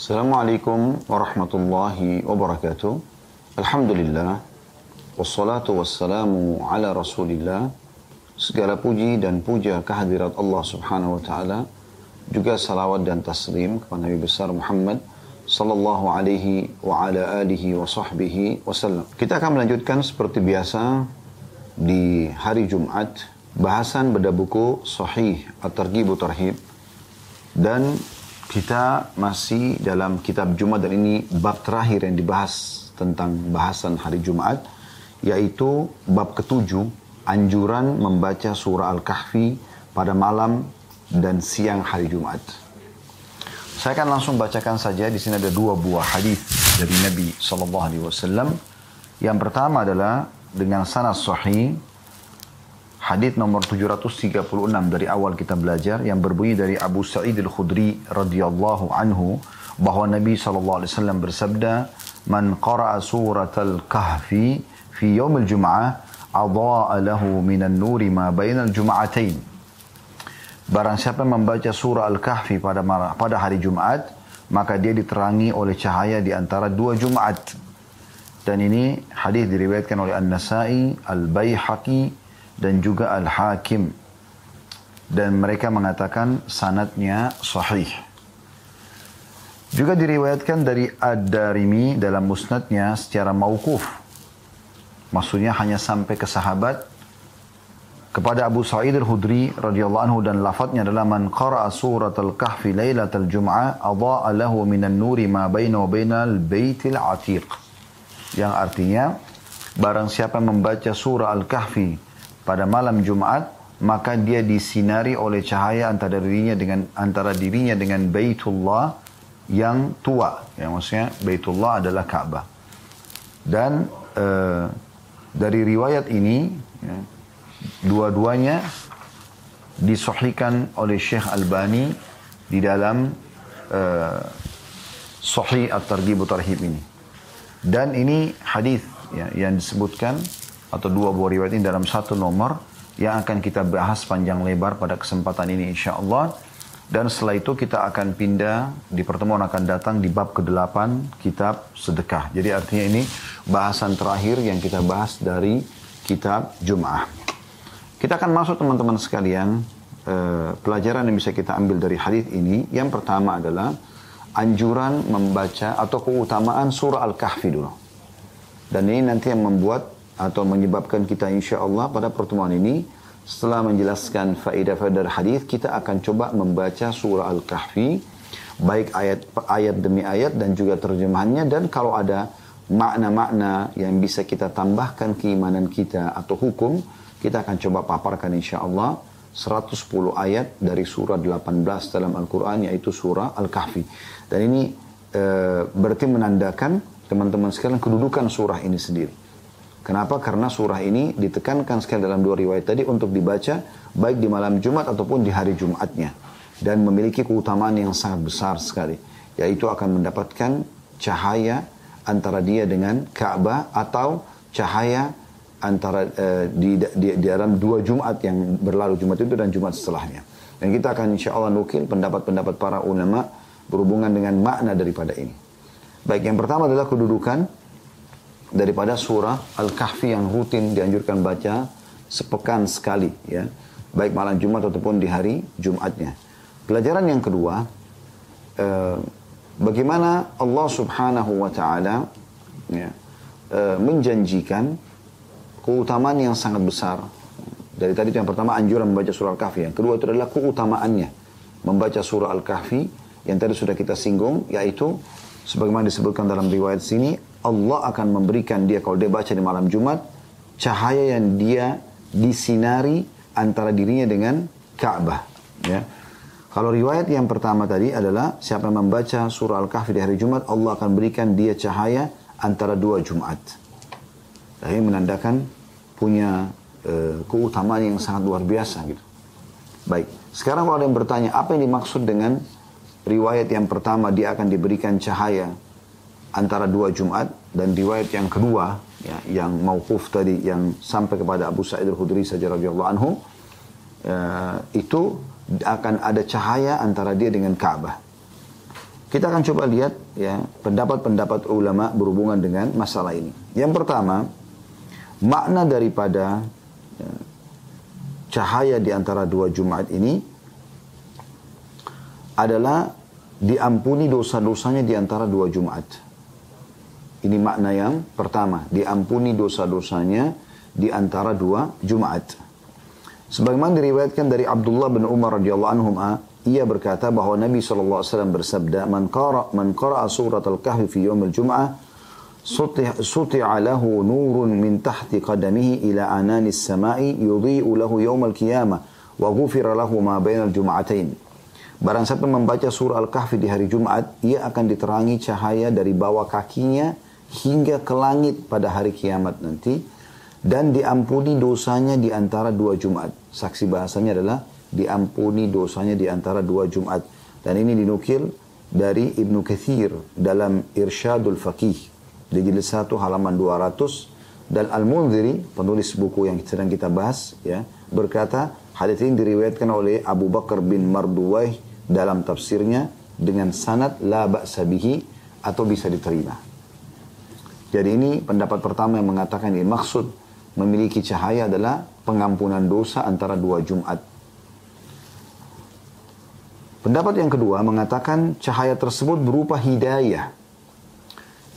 Assalamualaikum warahmatullahi wabarakatuh. Alhamdulillah. Wassalatu wassalamu ala rasulillah. Segala puji dan puja kehadirat Allah subhanahu wa ta'ala. Juga salawat dan taslim kepada Nabi besar Muhammad sallallahu alaihi wa ala alihi wa sahbihi wasallam. Kita akan melanjutkan seperti biasa di hari Jumat bahasan pada buku Sahih At-Targhib Tarhib dan kita masih dalam kitab Jumat dan ini bab terakhir yang dibahas tentang bahasan hari Jumat, yaitu bab ketujuh, anjuran membaca surah Al-Kahfi pada malam dan siang hari Jumat. Saya akan langsung bacakan saja. Di sini ada dua buah hadis dari Nabi Sallallahu Alaihi Wasallam. Yang pertama adalah dengan sanad sahih Hadis nomor 736 dari awal kita belajar yang berbunyi dari Abu Sa'id Al-Khudri radhiyallahu anhu bahwa Nabi sallallahu alaihi wasallam bersabda, "Man qara'a surat al-Kahfi fi yaum al-jum'ah, adha'a lahu minan nuri ma bainal jum'atain." Barang siapa membaca surah Al-Kahfi pada pada hari Jumat, maka dia diterangi oleh cahaya di antara dua Jumat. Dan ini hadis diriwayatkan oleh An-Nasa'i, Al-Baihaqi, dan juga Al-Hakim. Dan mereka mengatakan sanatnya sahih. Juga diriwayatkan dari Ad-Darimi dalam musnadnya secara mauquf. Maksudnya hanya sampai ke sahabat kepada Abu Sa'id al-Hudri radhiyallahu anhu dan lafadznya adalah man qara'a surat al-kahfi lailatal jum'ah adha'a lahu minan nuri ma baina wa bainal baitil atiq. Yang artinya barang siapa membaca surah al-kahfi pada malam Jumat maka dia disinari oleh cahaya antara dirinya dengan antara dirinya dengan Baitullah yang tua. Ya maksudnya Baitullah adalah Ka'bah dan uh, dari riwayat ini ya, dua-duanya disahihkan oleh Syekh Albani di dalam uh, Sahih At-Targhib Tarhib ini. Dan ini hadis ya, yang disebutkan atau dua buah riwayat ini dalam satu nomor yang akan kita bahas panjang lebar pada kesempatan ini insya Allah. Dan setelah itu kita akan pindah di pertemuan akan datang di bab ke-8 kitab sedekah. Jadi artinya ini bahasan terakhir yang kita bahas dari kitab Jum'ah. Kita akan masuk teman-teman sekalian eh, pelajaran yang bisa kita ambil dari hadis ini. Yang pertama adalah anjuran membaca atau keutamaan surah Al-Kahfi dulu. Dan ini nanti yang membuat atau menyebabkan kita insya Allah pada pertemuan ini setelah menjelaskan faedah-faedah hadis kita akan coba membaca surah Al-Kahfi baik ayat ayat demi ayat dan juga terjemahannya. Dan kalau ada makna-makna yang bisa kita tambahkan keimanan kita atau hukum kita akan coba paparkan insya Allah 110 ayat dari surah 18 dalam Al-Quran yaitu surah Al-Kahfi. Dan ini e, berarti menandakan teman-teman sekalian kedudukan surah ini sendiri Kenapa? Karena surah ini ditekankan sekali dalam dua riwayat tadi untuk dibaca baik di malam Jumat ataupun di hari Jumatnya. Dan memiliki keutamaan yang sangat besar sekali. Yaitu akan mendapatkan cahaya antara dia dengan Ka'bah atau cahaya antara uh, di, di, di dalam dua Jumat yang berlalu Jumat itu dan Jumat setelahnya. Dan kita akan insya Allah nukil pendapat-pendapat para ulama berhubungan dengan makna daripada ini. Baik, yang pertama adalah kedudukan daripada surah Al-Kahfi yang rutin dianjurkan baca sepekan sekali ya baik malam Jumat ataupun di hari Jumatnya. Pelajaran yang kedua eh, bagaimana Allah Subhanahu wa taala ya, eh, menjanjikan keutamaan yang sangat besar. Dari tadi yang pertama anjuran membaca surah Al-Kahfi, yang kedua itu adalah keutamaannya membaca surah Al-Kahfi yang tadi sudah kita singgung yaitu sebagaimana disebutkan dalam riwayat sini Allah akan memberikan dia kalau dia baca di malam Jumat cahaya yang dia disinari antara dirinya dengan Ka'bah ya. Kalau riwayat yang pertama tadi adalah siapa yang membaca surah Al-Kahfi di hari Jumat Allah akan berikan dia cahaya antara dua Jumat. Dan ini menandakan punya uh, keutamaan yang sangat luar biasa gitu. Baik, sekarang kalau ada yang bertanya apa yang dimaksud dengan riwayat yang pertama dia akan diberikan cahaya antara dua Jumat dan riwayat yang kedua ya, yang mauquf tadi yang sampai kepada Abu Sa'id al-Khudri saja radhiyallahu anhu uh, itu akan ada cahaya antara dia dengan Ka'bah. Kita akan coba lihat ya pendapat-pendapat ulama berhubungan dengan masalah ini. Yang pertama, makna daripada ya, cahaya di antara dua Jumat ini adalah diampuni dosa-dosanya di antara dua Jumat. Ini makna yang pertama, diampuni dosa-dosanya di antara dua Jumat. Sebagaimana diriwayatkan dari Abdullah bin Umar radhiyallahu anhu, ia berkata bahwa Nabi SAW bersabda, "Man qara man qara'a surat al-kahfi fi yawm al-jum'ah, suti'a lahu nurun min tahti qadamihi ila anani samai yudhi'u lahu yawm al-qiyamah wa ghufira lahu ma bainal jum'atain." Barang siapa membaca surah Al-Kahfi di hari Jumat, ia akan diterangi cahaya dari bawah kakinya hingga ke langit pada hari kiamat nanti dan diampuni dosanya di antara dua Jumat. Saksi bahasanya adalah diampuni dosanya di antara dua Jumat. Dan ini dinukil dari Ibnu Kathir dalam Irsyadul Faqih di jilid 1 halaman 200 dan Al-Munziri penulis buku yang sedang kita bahas ya berkata hadis ini diriwayatkan oleh Abu Bakar bin Marduwaih dalam tafsirnya dengan sanad la ba'sa bihi atau bisa diterima. Jadi ini pendapat pertama yang mengatakan ini maksud memiliki cahaya adalah pengampunan dosa antara dua Jumat. Pendapat yang kedua mengatakan cahaya tersebut berupa hidayah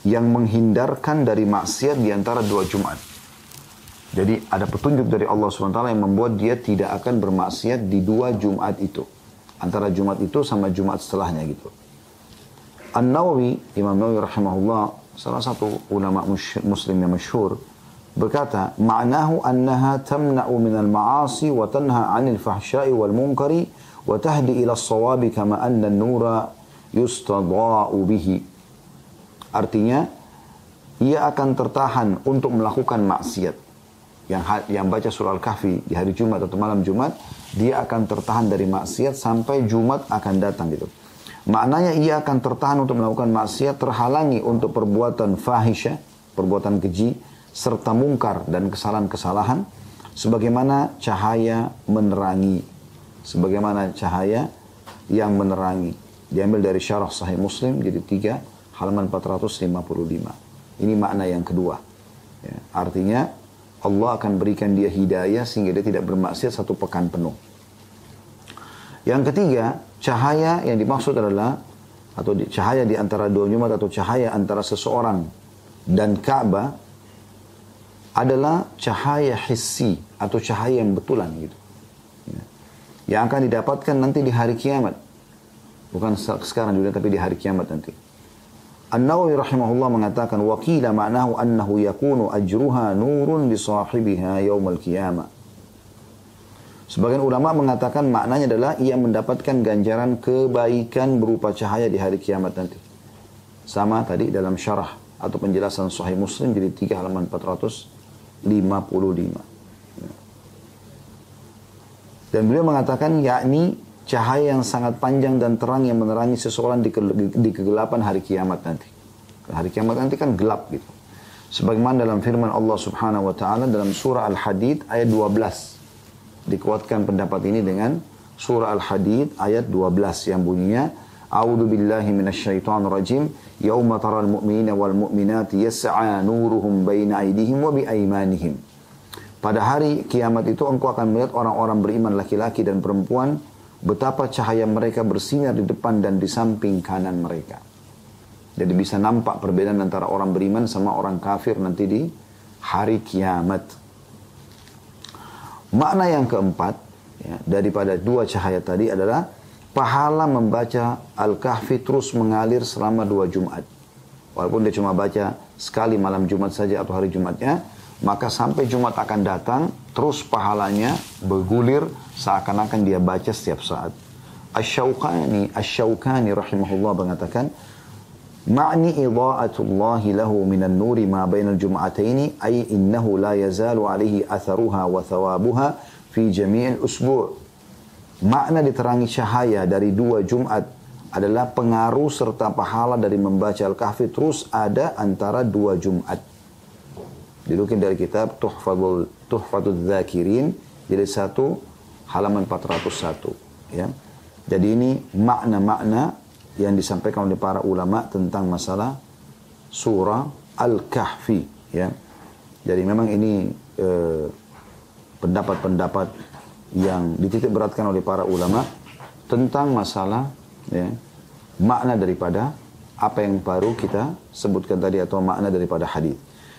yang menghindarkan dari maksiat di antara dua Jumat. Jadi ada petunjuk dari Allah SWT yang membuat dia tidak akan bermaksiat di dua Jumat itu. Antara Jumat itu sama Jumat setelahnya gitu. An-Nawawi, Imam Nawawi rahimahullah, salah satu ulama muslim yang masyhur berkata, "Ma'nahu annaha tamna'u minal ma'asi wa tanha 'anil fahsya'i wal munkari wa tahdi ila as-shawabi kama anna an-nura yustada'u bihi." Artinya, ia akan tertahan untuk melakukan maksiat. Yang yang baca surah Al-Kahfi di hari Jumat atau malam Jumat, dia akan tertahan dari maksiat sampai Jumat akan datang gitu maknanya ia akan tertahan untuk melakukan maksiat terhalangi untuk perbuatan fahisha perbuatan keji serta mungkar dan kesalahan-kesalahan sebagaimana cahaya menerangi sebagaimana cahaya yang menerangi. Diambil dari syarah sahih Muslim jadi 3 halaman 455. Ini makna yang kedua. Ya, artinya Allah akan berikan dia hidayah sehingga dia tidak bermaksiat satu pekan penuh. Yang ketiga, cahaya yang dimaksud adalah atau di, cahaya di antara dua Jumat atau cahaya antara seseorang dan Ka'bah adalah cahaya hissi atau cahaya yang betulan gitu yang akan didapatkan nanti di hari kiamat. Bukan sekarang juga tapi di hari kiamat nanti. An-Nawawi rahimahullah mengatakan wakila ma'nahu annahu yakunu ajruha nurun li sahibiha yaumal qiyamah. Sebagian ulama mengatakan maknanya adalah ia mendapatkan ganjaran kebaikan berupa cahaya di hari kiamat nanti. Sama tadi dalam syarah atau penjelasan Sahih Muslim jadi 3 halaman 455. Dan beliau mengatakan yakni cahaya yang sangat panjang dan terang yang menerangi seseorang di, ke, di kegelapan hari kiamat nanti. Hari kiamat nanti kan gelap gitu. Sebagaimana dalam firman Allah Subhanahu wa taala dalam surah Al-Hadid ayat 12. Dikuatkan pendapat ini dengan surah Al-Hadid ayat 12 yang bunyinya A'udzu billahi minasyaitonir rajim yauma taral mu'minina wal mu'minati yas'a nuruhum baina aydihim wa bi aymanihim pada hari kiamat itu engkau akan melihat orang-orang beriman laki-laki dan perempuan betapa cahaya mereka bersinar di depan dan di samping kanan mereka. Jadi bisa nampak perbedaan antara orang beriman sama orang kafir nanti di hari kiamat. Makna yang keempat ya, daripada dua cahaya tadi adalah pahala membaca Al-Kahfi terus mengalir selama dua Jumat. Walaupun dia cuma baca sekali malam Jumat saja atau hari Jumatnya, maka sampai Jumat akan datang, terus pahalanya bergulir seakan-akan dia baca setiap saat. Ash-Shawqani, Ash-Shawqani rahimahullah mengatakan, Ma'ni idha'atullahi lahu minan nuri ma bainal jum'ataini ay innahu la yazalu alaihi atharuha wa thawabuha fi jami'il usbu' Makna diterangi cahaya dari dua Jumat adalah pengaruh serta pahala dari membaca Al-Kahfi terus ada antara dua Jumat. Dilukin dari kitab Tuhfatul Tuhfatul Zakirin jadi satu halaman 401 ya. Jadi ini makna-makna yang disampaikan oleh para ulama tentang masalah surah Al-Kahfi ya. Jadi memang ini eh, pendapat-pendapat eh, yang dititik beratkan oleh para ulama tentang masalah ya, makna daripada apa yang baru kita sebutkan tadi atau makna daripada hadis.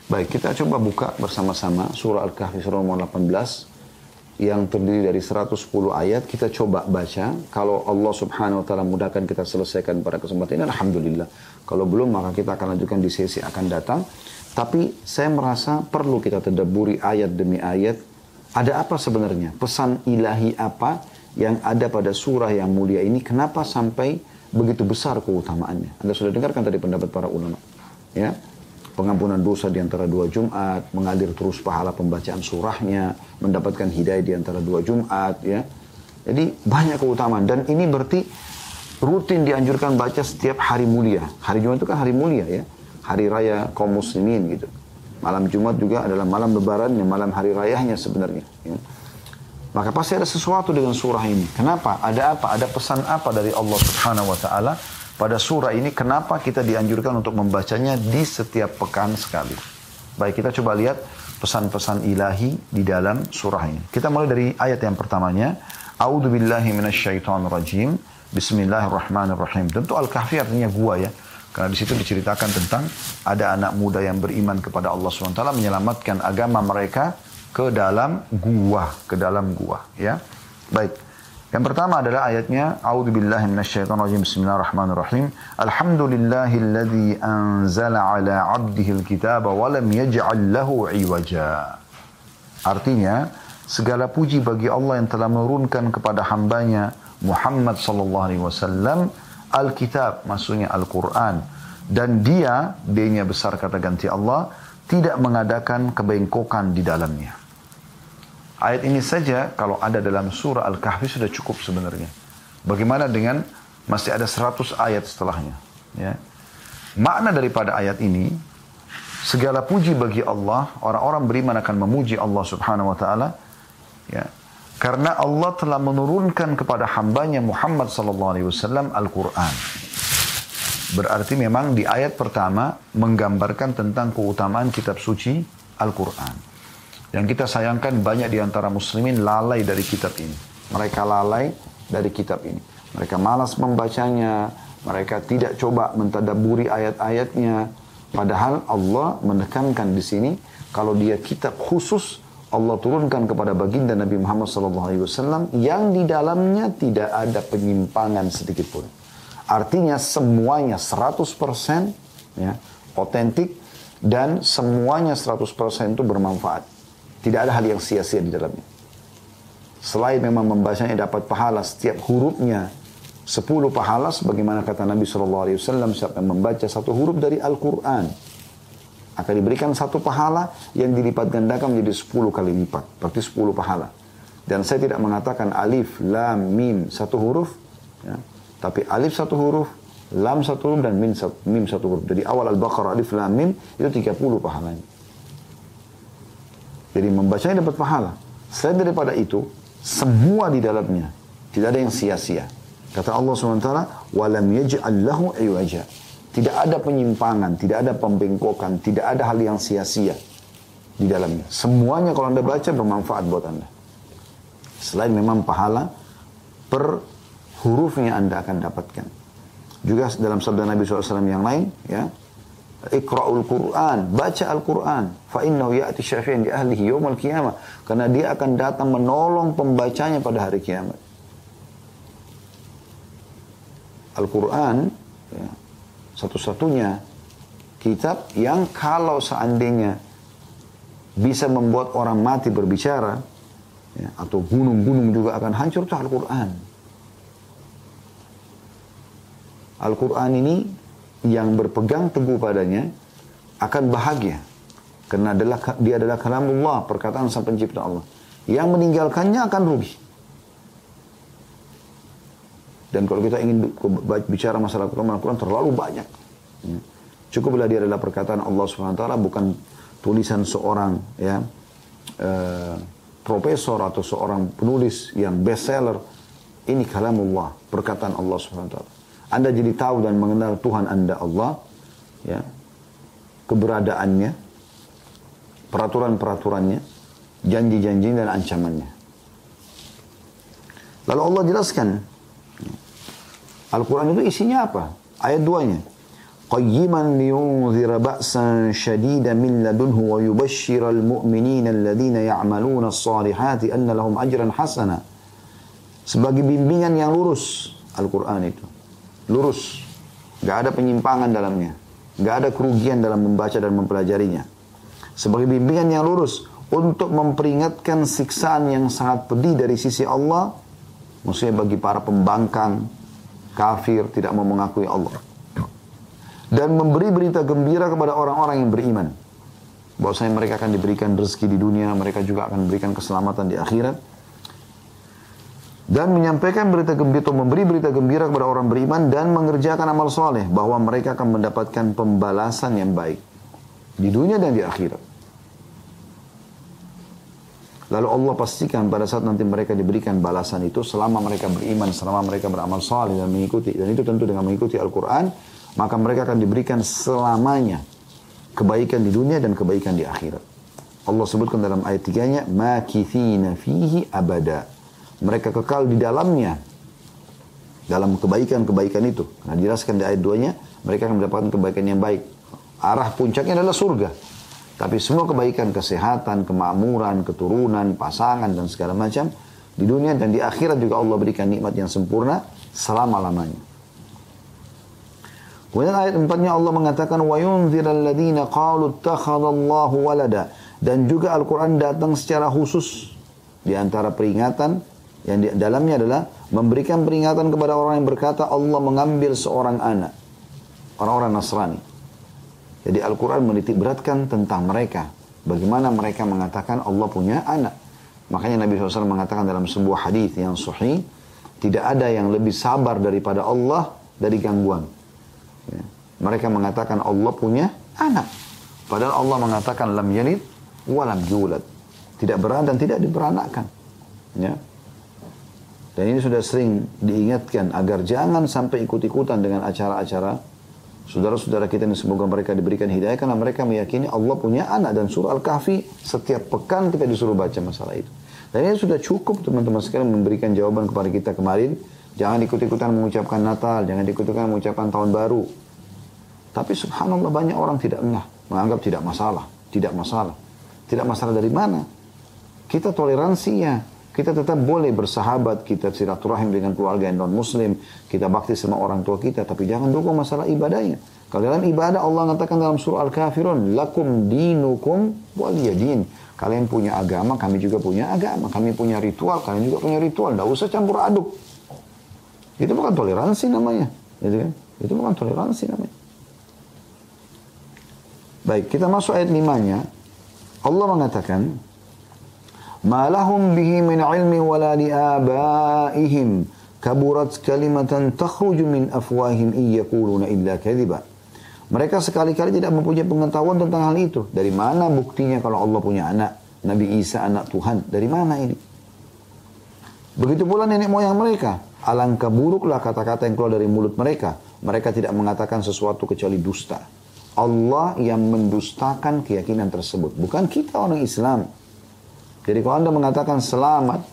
Baik, kita coba buka bersama-sama surah Al-Kahfi surah nomor 18 yang terdiri dari 110 ayat kita coba baca. Kalau Allah subhanahu wa ta'ala mudahkan kita selesaikan pada kesempatan ini Alhamdulillah. Kalau belum maka kita akan lanjutkan di sesi akan datang. Tapi saya merasa perlu kita terdaburi ayat demi ayat. Ada apa sebenarnya? Pesan ilahi apa yang ada pada surah yang mulia ini? Kenapa sampai begitu besar keutamaannya? Anda sudah dengarkan tadi pendapat para ulama ya pengampunan dosa di antara dua Jumat, mengalir terus pahala pembacaan surahnya, mendapatkan hidayah di antara dua Jumat, ya. Jadi banyak keutamaan dan ini berarti rutin dianjurkan baca setiap hari mulia. Hari Jumat itu kan hari mulia ya, hari raya kaum muslimin gitu. Malam Jumat juga adalah malam lebaran, malam hari rayanya sebenarnya. Ya. Maka pasti ada sesuatu dengan surah ini. Kenapa? Ada apa? Ada pesan apa dari Allah Subhanahu wa taala pada surah ini kenapa kita dianjurkan untuk membacanya di setiap pekan sekali. Baik, kita coba lihat pesan-pesan ilahi di dalam surah ini. Kita mulai dari ayat yang pertamanya. A'udhu billahi rajim. Bismillahirrahmanirrahim. Tentu Al-Kahfi artinya gua ya. Karena di situ diceritakan tentang ada anak muda yang beriman kepada Allah SWT menyelamatkan agama mereka ke dalam gua, ke dalam gua ya. Baik. Yang pertama adalah ayatnya A'udzu billahi minasyaitonir Bismillahirrahmanirrahim. Alhamdulillahilladzi anzala 'ala 'abdihi al-kitaba wa lam yaj'al lahu 'iwaja. Artinya, segala puji bagi Allah yang telah menurunkan kepada hambanya Muhammad sallallahu alaihi wasallam Alkitab, maksudnya Al-Quran. Dan dia, dia besar kata ganti Allah, tidak mengadakan kebengkokan di dalamnya. Ayat ini saja kalau ada dalam surah Al-Kahfi sudah cukup sebenarnya. Bagaimana dengan masih ada 100 ayat setelahnya. Ya. Makna daripada ayat ini, segala puji bagi Allah, orang-orang beriman akan memuji Allah subhanahu wa ta'ala. Ya. Karena Allah telah menurunkan kepada hambanya Muhammad sallallahu alaihi wasallam Al-Quran. Berarti memang di ayat pertama menggambarkan tentang keutamaan kitab suci Al-Quran. Yang kita sayangkan banyak di antara muslimin lalai dari kitab ini. Mereka lalai dari kitab ini. Mereka malas membacanya, mereka tidak coba mentadaburi ayat-ayatnya. Padahal Allah menekankan di sini kalau dia kitab khusus Allah turunkan kepada baginda Nabi Muhammad SAW yang di dalamnya tidak ada penyimpangan sedikit pun. Artinya semuanya 100% ya, otentik dan semuanya 100% itu bermanfaat. Tidak ada hal yang sia-sia di dalamnya. Selain memang membacanya dapat pahala setiap hurufnya sepuluh pahala sebagaimana kata Nabi SAW siapa yang membaca satu huruf dari Al-Quran akan diberikan satu pahala yang dilipat gandakan menjadi sepuluh kali lipat. Berarti sepuluh pahala. Dan saya tidak mengatakan alif, lam, mim satu huruf. Ya. Tapi alif satu huruf, lam satu huruf, dan mim satu, mim satu huruf. Jadi awal Al-Baqarah alif, lam, mim itu 30 pahalanya. Jadi membacanya dapat pahala. Selain daripada itu, semua di dalamnya tidak ada yang sia-sia. Kata Allah SWT, "Walam yaj'al lahu iwaja." Tidak ada penyimpangan, tidak ada pembengkokan, tidak ada hal yang sia-sia di dalamnya. Semuanya kalau Anda baca bermanfaat buat Anda. Selain memang pahala per hurufnya Anda akan dapatkan. Juga dalam sabda Nabi SAW yang lain, ya, Iqra'ul Quran, baca Al-Quran. Fa innahu ya'ti syafi'in di ahlihi yawmal qiyamah. Karena dia akan datang menolong pembacanya pada hari kiamat. Al-Quran, ya, satu-satunya kitab yang kalau seandainya bisa membuat orang mati berbicara, ya, atau gunung-gunung juga akan hancur, itu Al-Quran. Al-Quran ini yang berpegang teguh padanya akan bahagia. Karena adalah, dia adalah kalamullah, perkataan sang pencipta Allah. Yang meninggalkannya akan rugi. Dan kalau kita ingin bicara masalah Al-Quran, Al-Quran terlalu banyak. Ya. Cukuplah dia adalah perkataan Allah SWT, bukan tulisan seorang ya uh, profesor atau seorang penulis yang bestseller. Ini kalamullah, perkataan Allah SWT. Anda jadi tahu dan mengenal Tuhan Anda Allah, ya, keberadaannya, peraturan-peraturannya, janji-janji dan ancamannya. Lalu Allah jelaskan, Al-Quran itu isinya apa? Ayat duanya. قيما لينذر بأسا شديدا من لدنه ويبشر المؤمنين الذين يعملون الصالحات أن لهم أجرا حسنا sebagai bimbingan yang lurus Al-Quran itu lurus gak ada penyimpangan dalamnya gak ada kerugian dalam membaca dan mempelajarinya sebagai bimbingan yang lurus untuk memperingatkan siksaan yang sangat pedih dari sisi Allah maksudnya bagi para pembangkang kafir tidak mau mengakui Allah dan memberi berita gembira kepada orang-orang yang beriman. Bahwasanya mereka akan diberikan rezeki di dunia, mereka juga akan diberikan keselamatan di akhirat. Dan menyampaikan berita gembira atau memberi berita gembira kepada orang beriman dan mengerjakan amal soleh bahwa mereka akan mendapatkan pembalasan yang baik di dunia dan di akhirat. Lalu Allah pastikan pada saat nanti mereka diberikan balasan itu selama mereka beriman, selama mereka beramal soleh dan mengikuti. Dan itu tentu dengan mengikuti Al-Quran maka mereka akan diberikan selamanya kebaikan di dunia dan kebaikan di akhirat. Allah sebutkan dalam ayat tiganya, makithina fihi abada. Mereka kekal di dalamnya dalam kebaikan-kebaikan itu. Nah, dijelaskan di ayat 2-nya, mereka akan mendapatkan kebaikan yang baik. Arah puncaknya adalah surga. Tapi semua kebaikan, kesehatan, kemakmuran, keturunan, pasangan, dan segala macam, di dunia dan di akhirat juga Allah berikan nikmat yang sempurna selama-lamanya. Kemudian ayat empatnya Allah mengatakan wa yunzirul ladzina qalu ittakhadallahu walada dan juga Al-Qur'an datang secara khusus di antara peringatan yang di dalamnya adalah memberikan peringatan kepada orang yang berkata Allah mengambil seorang anak orang-orang Nasrani. Jadi Al-Quran menitik beratkan tentang mereka. Bagaimana mereka mengatakan Allah punya anak. Makanya Nabi SAW mengatakan dalam sebuah hadis yang sahih, tidak ada yang lebih sabar daripada Allah dari gangguan. Ya. Mereka mengatakan Allah punya anak. Padahal Allah mengatakan lam yalid walam yulad. Tidak beranak dan tidak diberanakkan. Ya. Dan ini sudah sering diingatkan agar jangan sampai ikut-ikutan dengan acara-acara saudara-saudara kita ini semoga mereka diberikan hidayah karena mereka meyakini Allah punya anak dan surah Al-Kahfi setiap pekan kita disuruh baca masalah itu. Dan ini sudah cukup teman-teman sekalian memberikan jawaban kepada kita kemarin Jangan ikut-ikutan mengucapkan Natal, jangan ikut-ikutan mengucapkan tahun baru. Tapi subhanallah banyak orang tidak enggak, menganggap tidak masalah, tidak masalah. Tidak masalah dari mana? Kita toleransi ya. Kita tetap boleh bersahabat, kita silaturahim dengan keluarga yang non-muslim, kita bakti sama orang tua kita, tapi jangan dukung masalah ibadahnya. Kalau dalam ibadah Allah mengatakan dalam surah Al-Kafirun, lakum dinukum waliyadin. Kalian punya agama, kami juga punya agama. Kami punya ritual, kalian juga punya ritual. Tidak usah campur aduk. Itu bukan toleransi namanya. Gitu kan? Itu bukan toleransi namanya. Baik, kita masuk ayat 5-nya. Allah mengatakan, "Ma lahum bihi min ilmi wala li abaihim kaburat kalimatan takhruju min afwahim in yaquluna illa kadhiba." Mereka sekali-kali tidak mempunyai pengetahuan tentang hal itu. Dari mana buktinya kalau Allah punya anak? Nabi Isa anak Tuhan. Dari mana ini? Begitu pula nenek moyang mereka. Alangkah buruklah kata-kata yang keluar dari mulut mereka. Mereka tidak mengatakan sesuatu kecuali dusta. Allah yang mendustakan keyakinan tersebut. Bukan kita orang Islam. Jadi kalau Anda mengatakan selamat,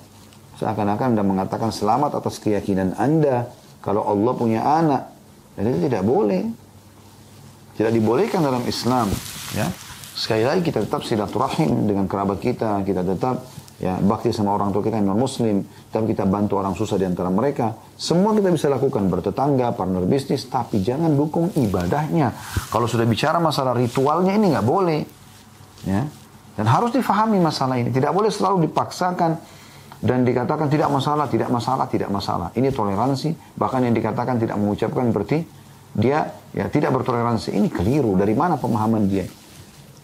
seakan-akan Anda mengatakan selamat atas keyakinan Anda. Kalau Allah punya anak. Dan itu tidak boleh. Tidak dibolehkan dalam Islam. Ya. Sekali lagi kita tetap silaturahim dengan kerabat kita. Kita tetap ya bakti sama orang tua kita yang non muslim tapi kita bantu orang susah di antara mereka semua kita bisa lakukan bertetangga partner bisnis tapi jangan dukung ibadahnya kalau sudah bicara masalah ritualnya ini nggak boleh ya dan harus difahami masalah ini tidak boleh selalu dipaksakan dan dikatakan tidak masalah tidak masalah tidak masalah ini toleransi bahkan yang dikatakan tidak mengucapkan berarti dia ya tidak bertoleransi ini keliru dari mana pemahaman dia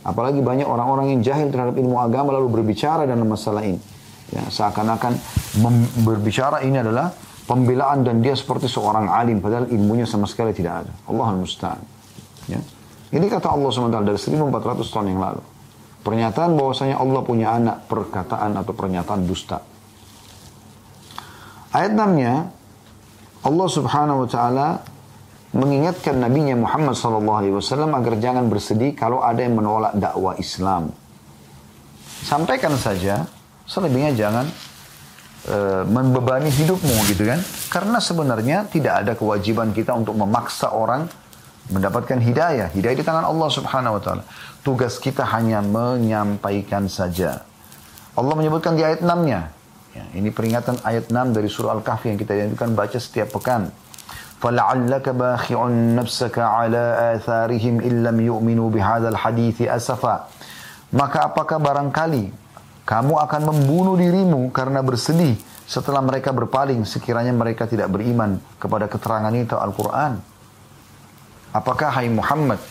Apalagi banyak orang-orang yang jahil terhadap ilmu agama lalu berbicara dalam masalah ini. Ya, seakan-akan berbicara ini adalah pembelaan dan dia seperti seorang alim padahal ilmunya sama sekali tidak ada. Allah musta'an. Ya. Ini kata Allah SWT dari 1400 tahun yang lalu. Pernyataan bahwasanya Allah punya anak perkataan atau pernyataan dusta. Ayat 6-nya Allah Subhanahu wa taala mengingatkan Nabi Muhammad SAW agar jangan bersedih kalau ada yang menolak dakwah Islam. Sampaikan saja, selebihnya jangan uh, membebani hidupmu gitu kan. Karena sebenarnya tidak ada kewajiban kita untuk memaksa orang mendapatkan hidayah. Hidayah di tangan Allah Subhanahu wa taala. Tugas kita hanya menyampaikan saja. Allah menyebutkan di ayat 6-nya. Ya, ini peringatan ayat 6 dari surah Al-Kahfi yang kita janjikan baca setiap pekan. فَلَعَلَّكَ بَاخِعٌ نَفْسَكَ عَلَىٰ آثَارِهِمْ إِلَّمْ يُؤْمِنُوا بِهَذَا الْحَدِيثِ أَسَفًا Maka apakah barangkali kamu akan membunuh dirimu karena bersedih setelah mereka berpaling sekiranya mereka tidak beriman kepada keterangan itu Al-Quran. Apakah hai Muhammad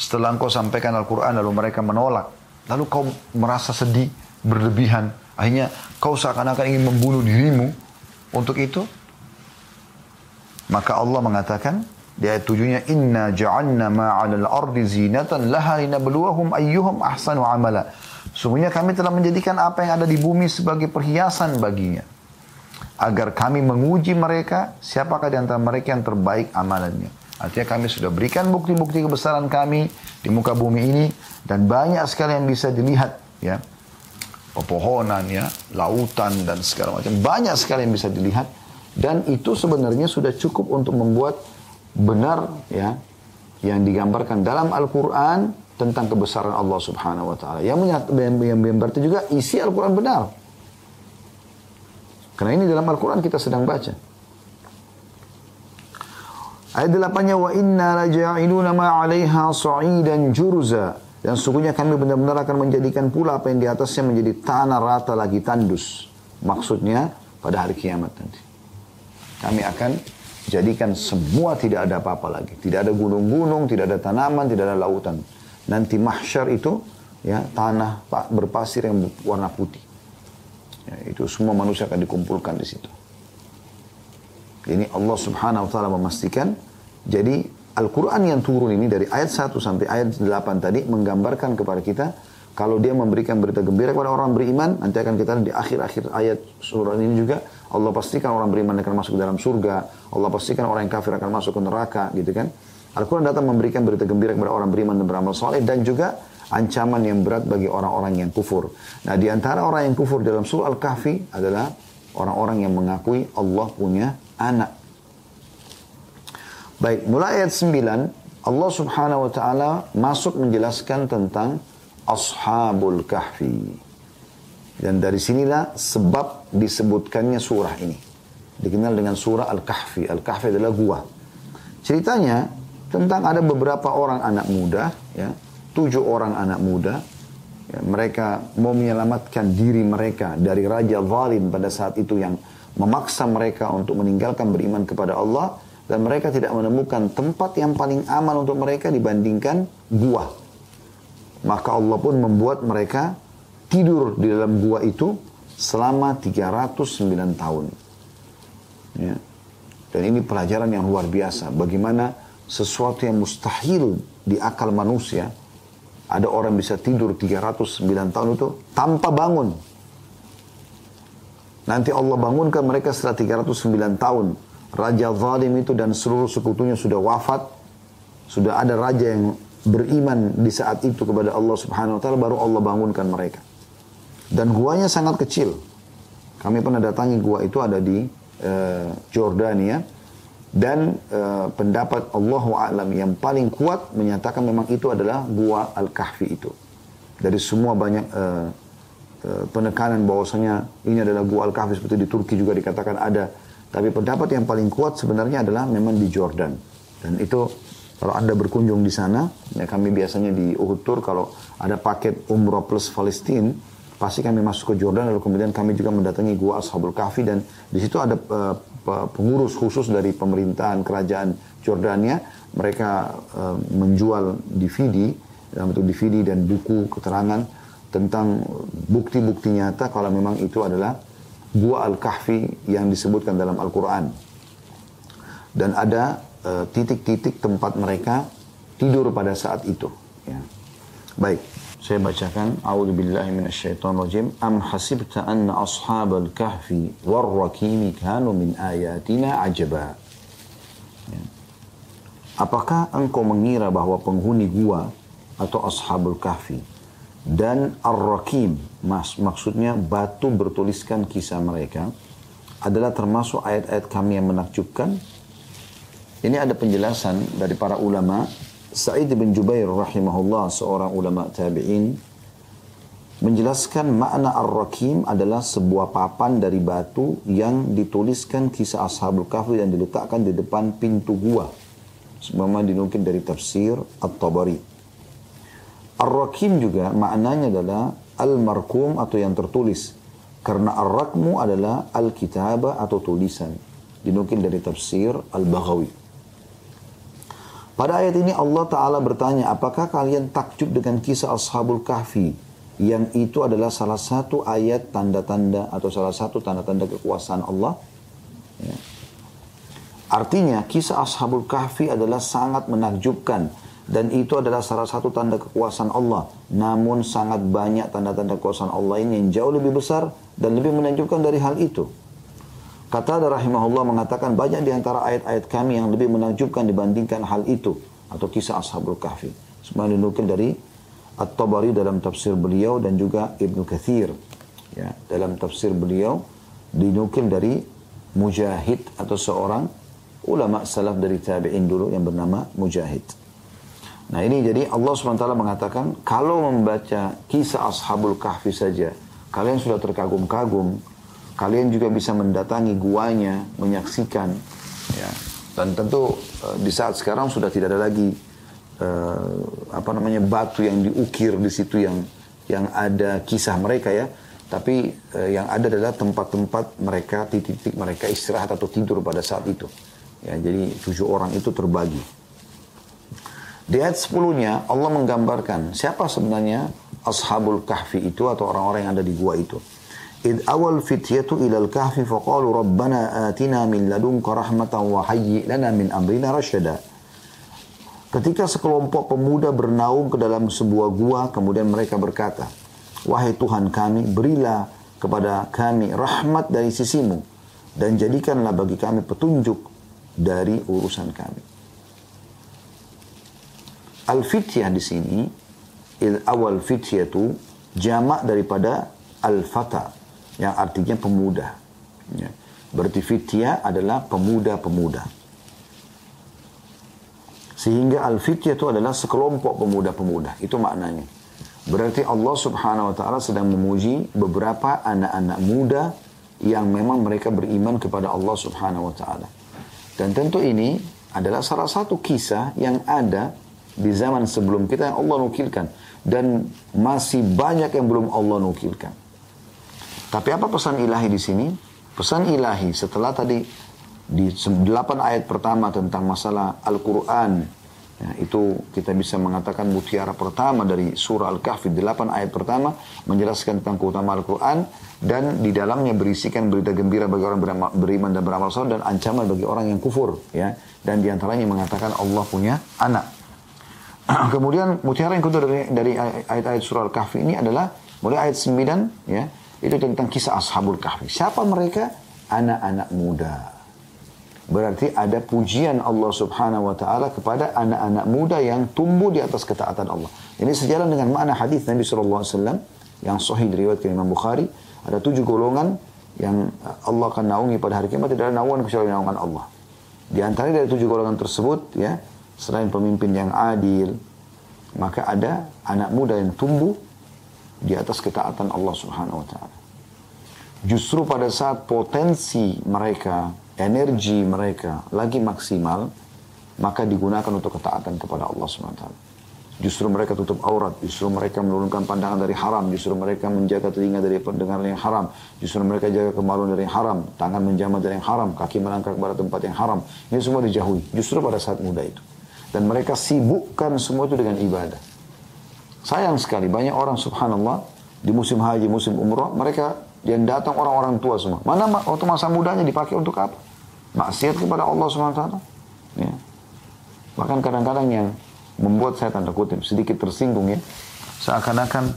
setelah engkau sampaikan Al-Quran lalu mereka menolak. Lalu kau merasa sedih, berlebihan. Akhirnya kau seakan-akan ingin membunuh dirimu untuk itu. Maka Allah mengatakan di ayat tujuhnya inna ja'alna ma'alal ardi zinatan laha linabluwahum ayyuhum ahsanu amala. Sungguhnya kami telah menjadikan apa yang ada di bumi sebagai perhiasan baginya. Agar kami menguji mereka, siapakah di antara mereka yang terbaik amalannya. Artinya kami sudah berikan bukti-bukti kebesaran kami di muka bumi ini dan banyak sekali yang bisa dilihat ya. Pepohonan ya, lautan dan segala macam. Banyak sekali yang bisa dilihat dan itu sebenarnya sudah cukup untuk membuat benar ya yang digambarkan dalam Al-Qur'an tentang kebesaran Allah Subhanahu wa taala. Yang yang berarti juga isi Al-Qur'an benar. Karena ini dalam Al-Quran kita sedang baca. Ayat delapannya wa inna laja'iluna ma 'alaiha sa'idan jurza. Dan sungguhnya kami benar-benar akan menjadikan pula apa yang di atasnya menjadi tanah rata lagi tandus. Maksudnya pada hari kiamat nanti. Kami akan jadikan semua tidak ada apa-apa lagi. Tidak ada gunung-gunung, tidak ada tanaman, tidak ada lautan. Nanti mahsyar itu ya tanah berpasir yang warna putih. Ya, itu semua manusia akan dikumpulkan di situ. Ini Allah subhanahu wa ta'ala memastikan. Jadi Al-Quran yang turun ini dari ayat 1 sampai ayat 8 tadi menggambarkan kepada kita kalau dia memberikan berita gembira kepada orang beriman, nanti akan kita di akhir-akhir ayat surah ini juga Allah pastikan orang beriman akan masuk ke dalam surga, Allah pastikan orang yang kafir akan masuk ke neraka, gitu kan? Al-Quran datang memberikan berita gembira kepada orang beriman dan beramal soleh dan juga ancaman yang berat bagi orang-orang yang kufur. Nah, di antara orang yang kufur dalam surah Al-Kahfi adalah orang-orang yang mengakui Allah punya anak. Baik, mulai ayat 9, Allah subhanahu wa ta'ala masuk menjelaskan tentang Ashabul Kahfi. Dan dari sinilah sebab disebutkannya surah ini. Dikenal dengan surah Al-Kahfi. Al-Kahfi adalah gua. Ceritanya tentang ada beberapa orang anak muda, ya, tujuh orang anak muda, ya, mereka mau menyelamatkan diri mereka dari raja zalim pada saat itu yang memaksa mereka untuk meninggalkan beriman kepada Allah dan mereka tidak menemukan tempat yang paling aman untuk mereka dibandingkan gua. Maka Allah pun membuat mereka tidur di dalam gua itu selama 309 tahun. Ya. Dan ini pelajaran yang luar biasa. Bagaimana sesuatu yang mustahil di akal manusia, ada orang bisa tidur 309 tahun itu tanpa bangun. Nanti Allah bangunkan mereka setelah 309 tahun. Raja zalim itu dan seluruh sekutunya sudah wafat. Sudah ada raja yang beriman di saat itu kepada Allah subhanahu wa ta'ala. Baru Allah bangunkan mereka. Dan guanya sangat kecil. Kami pernah datangi gua itu ada di uh, Jordania. Dan uh, pendapat Allah Alam yang paling kuat menyatakan memang itu adalah gua Al-Kahfi itu. Dari semua banyak uh, penekanan bahwasanya ini adalah gua Al-Kahfi seperti di Turki juga dikatakan ada. Tapi pendapat yang paling kuat sebenarnya adalah memang di Jordan. Dan itu kalau Anda berkunjung di sana, ya kami biasanya di Uhud Tour kalau ada paket umroh plus Palestina, pasti kami masuk ke Jordan lalu kemudian kami juga mendatangi gua Ashabul Kahfi dan di situ ada uh, pengurus khusus dari pemerintahan kerajaan Jordania, mereka uh, menjual DVD dalam bentuk DVD dan buku keterangan tentang bukti-bukti nyata kalau memang itu adalah gua Al-Kahfi yang disebutkan dalam Al-Quran. Dan ada eh, titik-titik uh, tempat mereka tidur pada saat itu. Ya. Baik, saya bacakan. A'udzubillahi minasyaitonirrajim. Am hasibta anna ashabal kahfi warrakimi kanu min ayatina ajaba. Ya. Apakah engkau mengira bahwa penghuni gua atau ashabul kahfi dan ar-rakim, mas, maksudnya batu bertuliskan kisah mereka, adalah termasuk ayat-ayat kami yang menakjubkan? Ini ada penjelasan dari para ulama. Sa'id bin Jubair rahimahullah, seorang ulama tabi'in, menjelaskan makna ar-rakim adalah sebuah papan dari batu yang dituliskan kisah ashabul kahfi dan diletakkan di depan pintu gua. Sebagaimana dinukil dari tafsir At-Tabari. Ar-rakim juga maknanya adalah al-markum atau yang tertulis. Karena ar-rakmu adalah al-kitabah atau tulisan. Dinukil dari tafsir Al-Baghawi. Pada ayat ini Allah Ta'ala bertanya, apakah kalian takjub dengan kisah Ashabul Kahfi? Yang itu adalah salah satu ayat tanda-tanda atau salah satu tanda-tanda kekuasaan Allah. Ya. Artinya kisah Ashabul Kahfi adalah sangat menakjubkan. Dan itu adalah salah satu tanda kekuasaan Allah. Namun sangat banyak tanda-tanda kekuasaan Allah ini yang jauh lebih besar dan lebih menakjubkan dari hal itu. Kata rahimahullah mengatakan banyak di antara ayat-ayat kami yang lebih menakjubkan dibandingkan hal itu atau kisah Ashabul Kahfi. Semua dinukil dari At-Tabari dalam tafsir beliau dan juga Ibnu Kathir. Ya, dalam tafsir beliau dinukil dari Mujahid atau seorang ulama salaf dari tabi'in dulu yang bernama Mujahid. Nah ini jadi Allah SWT mengatakan kalau membaca kisah Ashabul Kahfi saja kalian sudah terkagum-kagum kalian juga bisa mendatangi guanya, menyaksikan. Ya. Dan tentu uh, di saat sekarang sudah tidak ada lagi uh, apa namanya batu yang diukir di situ yang yang ada kisah mereka ya. Tapi uh, yang ada adalah tempat-tempat mereka, titik-titik mereka istirahat atau tidur pada saat itu. Ya, jadi tujuh orang itu terbagi. Di ayat 10-nya Allah menggambarkan siapa sebenarnya ashabul kahfi itu atau orang-orang yang ada di gua itu. Id awal fityatu ilal kahfi faqalu rabbana atina min ladunka rahmatan wa hayyi lana min amrina rasyada. Ketika sekelompok pemuda bernaung ke dalam sebuah gua, kemudian mereka berkata, Wahai Tuhan kami, berilah kepada kami rahmat dari sisimu, dan jadikanlah bagi kami petunjuk dari urusan kami. Al-fityah di sini, awal fityah itu jamak daripada al-fata, yang artinya pemuda. Ya. Berarti fitya adalah pemuda-pemuda. Sehingga al-fityah itu adalah sekelompok pemuda-pemuda. Itu maknanya. Berarti Allah subhanahu wa ta'ala sedang memuji beberapa anak-anak muda yang memang mereka beriman kepada Allah subhanahu wa ta'ala. Dan tentu ini adalah salah satu kisah yang ada di zaman sebelum kita yang Allah nukilkan. Dan masih banyak yang belum Allah nukilkan. Tapi apa pesan ilahi di sini? Pesan ilahi setelah tadi di 8 ayat pertama tentang masalah Al-Quran. Ya, itu kita bisa mengatakan mutiara pertama dari surah Al-Kahfi 8 ayat pertama menjelaskan tentang keutamaan Al-Quran dan di dalamnya berisikan berita gembira bagi orang beriman dan beramal soleh dan ancaman bagi orang yang kufur ya dan di antaranya mengatakan Allah punya anak. Kemudian mutiara yang kedua dari ayat-ayat surah Al-Kahfi ini adalah mulai ayat 9 ya itu tentang kisah Ashabul Kahfi. Siapa mereka? Anak-anak muda. Berarti ada pujian Allah subhanahu wa ta'ala kepada anak-anak muda yang tumbuh di atas ketaatan Allah. Ini sejalan dengan makna hadis Nabi SAW yang sahih diriwayatkan Imam Bukhari. Ada tujuh golongan yang Allah akan naungi pada hari kiamat. Tidak ada naungan kecuali naungan Allah. Di antara dari tujuh golongan tersebut, ya, selain pemimpin yang adil, maka ada anak muda yang tumbuh di atas ketaatan Allah Subhanahu wa taala. Justru pada saat potensi mereka, energi mereka lagi maksimal, maka digunakan untuk ketaatan kepada Allah Subhanahu wa taala. Justru mereka tutup aurat, justru mereka menurunkan pandangan dari haram, justru mereka menjaga telinga dari pendengaran yang haram, justru mereka jaga kemaluan dari yang haram, tangan menjamah dari yang haram, kaki melangkah kepada tempat yang haram. Ini semua dijauhi, justru pada saat muda itu. Dan mereka sibukkan semua itu dengan ibadah. Sayang sekali banyak orang subhanallah di musim haji, musim umroh mereka yang datang orang-orang tua semua. Mana waktu masa mudanya dipakai untuk apa? Maksiat kepada Allah SWT. Ya. Bahkan kadang-kadang yang membuat saya tanda kutip sedikit tersinggung ya. Seakan-akan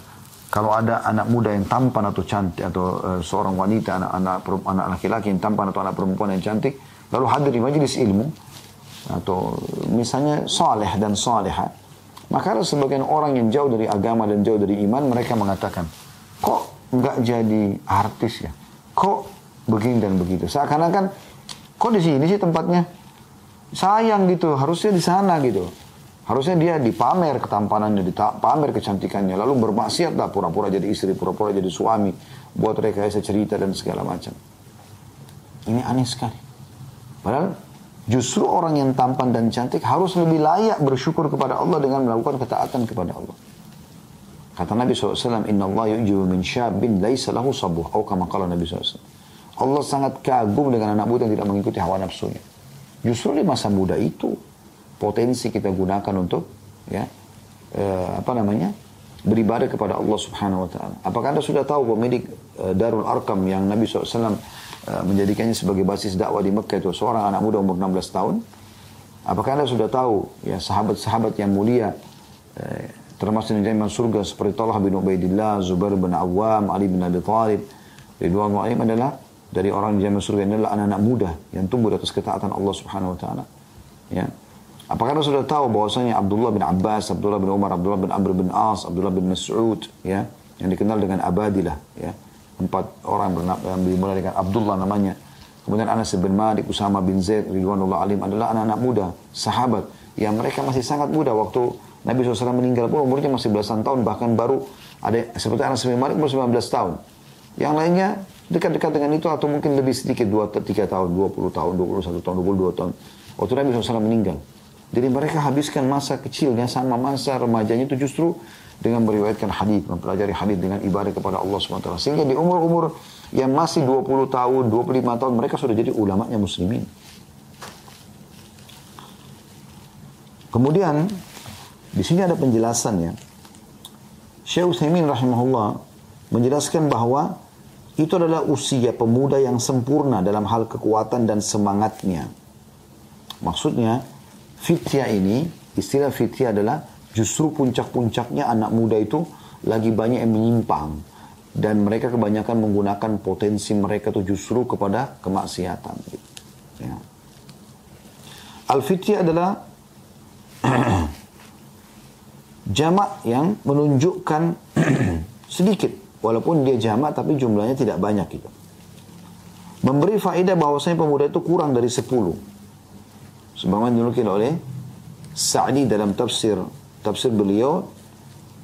kalau ada anak muda yang tampan atau cantik atau uh, seorang wanita, anak-anak anak laki-laki yang tampan atau anak perempuan yang cantik, lalu hadir di majelis ilmu, atau misalnya soleh dan soleha, maka ada sebagian orang yang jauh dari agama dan jauh dari iman, mereka mengatakan, kok nggak jadi artis ya? Kok begini dan begitu? Seakan-akan, kok di sini sih tempatnya? Sayang gitu, harusnya di sana gitu. Harusnya dia dipamer ketampanannya, dipamer kecantikannya, lalu bermaksiat lah pura-pura jadi istri, pura-pura jadi suami, buat rekayasa cerita dan segala macam. Ini aneh sekali. Padahal justru orang yang tampan dan cantik harus lebih layak bersyukur kepada Allah dengan melakukan ketaatan kepada Allah. Kata Nabi SAW, Inna Allah yu'jibu min syabin laisa lahu sabuh. Atau kama kala Nabi SAW. Allah sangat kagum dengan anak muda yang tidak mengikuti hawa nafsunya. Justru di masa muda itu, potensi kita gunakan untuk ya eh, apa namanya beribadah kepada Allah Subhanahu Wa Taala. Apakah anda sudah tahu pemilik eh, Darul Arkam yang Nabi SAW menjadikannya sebagai basis dakwah di Mekah itu seorang anak muda umur 16 tahun? Apakah anda sudah tahu ya sahabat-sahabat yang mulia eh, termasuk di dalam surga seperti Talha bin Ubaidillah, Zubair bin Awam, Ali bin Abi Thalib, Ridwan Alim adalah dari orang di zaman surga adalah anak-anak muda yang tumbuh di atas ketaatan Allah Subhanahu wa taala. Ya. Apakah Anda sudah tahu bahwasanya Abdullah bin Abbas, Abdullah bin Umar, Abdullah bin Amr bin As, Abdullah bin Mas'ud, ya, yang dikenal dengan Abadilah, ya. Empat orang yang dimulai dengan Abdullah namanya. Kemudian Anas bin Malik, Usama bin Zaid, Ridwanullah alim adalah anak-anak muda, sahabat yang mereka masih sangat muda waktu Nabi SAW meninggal pun umurnya masih belasan tahun, bahkan baru ada seperti Anas bin Malik umur 19 tahun. Yang lainnya dekat-dekat dengan itu atau mungkin lebih sedikit 2 3 tahun, 20 tahun, 21 tahun, 22 tahun. Waktu Nabi SAW meninggal. Jadi mereka habiskan masa kecilnya sama masa remajanya itu justru dengan meriwayatkan hadis, mempelajari hadis dengan ibadah kepada Allah SWT. Sehingga di umur-umur yang masih 20 tahun, 25 tahun mereka sudah jadi ulamanya muslimin. Kemudian di sini ada penjelasannya. Syekh Utsaimin rahimahullah menjelaskan bahwa itu adalah usia pemuda yang sempurna dalam hal kekuatan dan semangatnya. Maksudnya, Fitya ini, istilah fitya adalah justru puncak-puncaknya anak muda itu lagi banyak yang menyimpang. Dan mereka kebanyakan menggunakan potensi mereka itu justru kepada kemaksiatan. Ya. Al-fitya adalah jamak yang menunjukkan sedikit. Walaupun dia jamak tapi jumlahnya tidak banyak gitu. Memberi faedah bahwasanya pemuda itu kurang dari sepuluh sebagaimana dinukil oleh Sa'di dalam tafsir tafsir beliau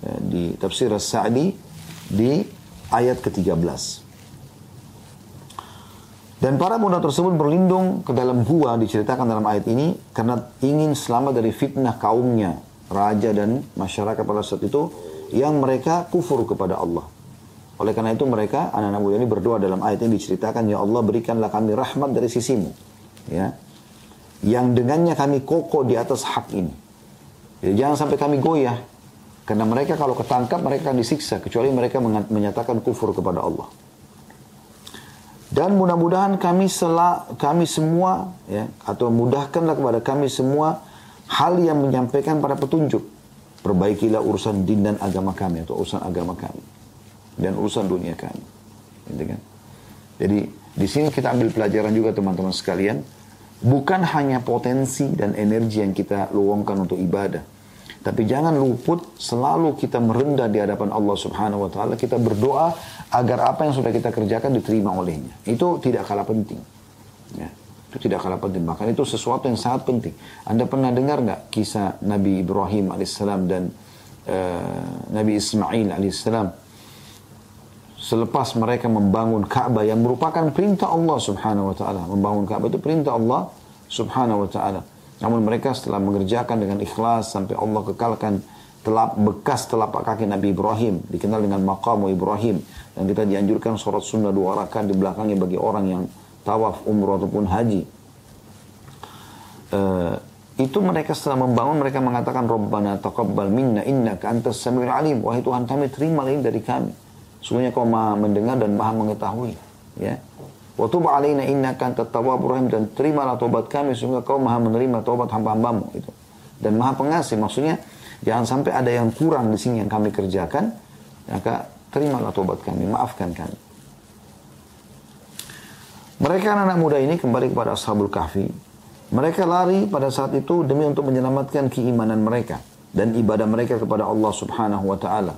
ya, di tafsir Sa'di di ayat ke-13. Dan para pemuda tersebut berlindung ke dalam gua diceritakan dalam ayat ini karena ingin selamat dari fitnah kaumnya, raja dan masyarakat pada saat itu yang mereka kufur kepada Allah. Oleh karena itu mereka anak-anak muda ini berdoa dalam ayat ini diceritakan ya Allah berikanlah kami rahmat dari sisimu. Ya yang dengannya kami kokoh di atas hak ini. Jadi jangan sampai kami goyah. Karena mereka kalau ketangkap mereka akan disiksa. Kecuali mereka menyatakan kufur kepada Allah. Dan mudah-mudahan kami sela, kami semua ya atau mudahkanlah kepada kami semua hal yang menyampaikan pada petunjuk. Perbaikilah urusan din dan agama kami atau urusan agama kami dan urusan dunia kami. Gitu kan? Jadi di sini kita ambil pelajaran juga teman-teman sekalian Bukan hanya potensi dan energi yang kita luangkan untuk ibadah. Tapi jangan luput selalu kita merendah di hadapan Allah subhanahu wa ta'ala. Kita berdoa agar apa yang sudah kita kerjakan diterima olehnya. Itu tidak kalah penting. Ya, itu tidak kalah penting. Bahkan itu sesuatu yang sangat penting. Anda pernah dengar nggak kisah Nabi Ibrahim alaihissalam dan uh, Nabi Ismail alaihissalam selepas mereka membangun Ka'bah yang merupakan perintah Allah Subhanahu wa taala. Membangun Ka'bah itu perintah Allah Subhanahu wa taala. Namun mereka setelah mengerjakan dengan ikhlas sampai Allah kekalkan telap bekas telapak kaki Nabi Ibrahim dikenal dengan maqam Ibrahim dan kita dianjurkan sholat sunnah dua rakaat di belakangnya bagi orang yang tawaf umroh ataupun haji. Uh, itu mereka setelah membangun mereka mengatakan Rabbana taqabbal minna innaka antas samiul alim wahai Tuhan kami terima ini dari kami Sungguhnya kau maha mendengar dan maha mengetahui. Ya. Wa tub alaina innaka antat tawwabur rahim dan terimalah tobat kami sehingga kau maha menerima tobat hamba-hambamu itu. Dan maha pengasih maksudnya jangan sampai ada yang kurang di sini yang kami kerjakan maka terimalah tobat kami, maafkan kami. Mereka anak, -anak muda ini kembali kepada Ashabul Kahfi Mereka lari pada saat itu demi untuk menyelamatkan keimanan mereka dan ibadah mereka kepada Allah Subhanahu wa taala.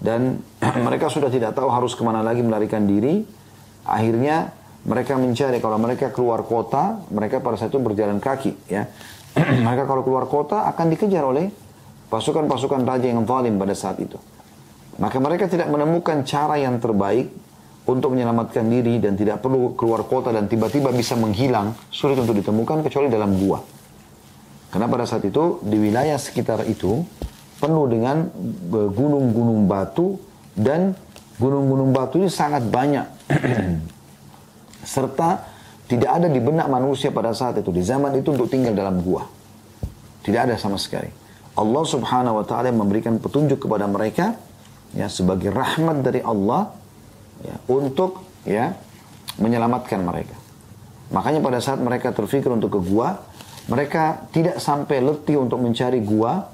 Dan mereka sudah tidak tahu harus ke mana lagi melarikan diri. Akhirnya mereka mencari kalau mereka keluar kota, mereka pada saat itu berjalan kaki ya. mereka kalau keluar kota akan dikejar oleh pasukan-pasukan raja yang zalim pada saat itu. Maka mereka tidak menemukan cara yang terbaik untuk menyelamatkan diri dan tidak perlu keluar kota dan tiba-tiba bisa menghilang, sulit untuk ditemukan kecuali dalam gua. Karena pada saat itu di wilayah sekitar itu penuh dengan gunung-gunung batu dan gunung-gunung batu ini sangat banyak. Serta tidak ada di benak manusia pada saat itu, di zaman itu untuk tinggal dalam gua. Tidak ada sama sekali. Allah subhanahu wa ta'ala memberikan petunjuk kepada mereka ya sebagai rahmat dari Allah ya, untuk ya menyelamatkan mereka. Makanya pada saat mereka terfikir untuk ke gua, mereka tidak sampai letih untuk mencari gua.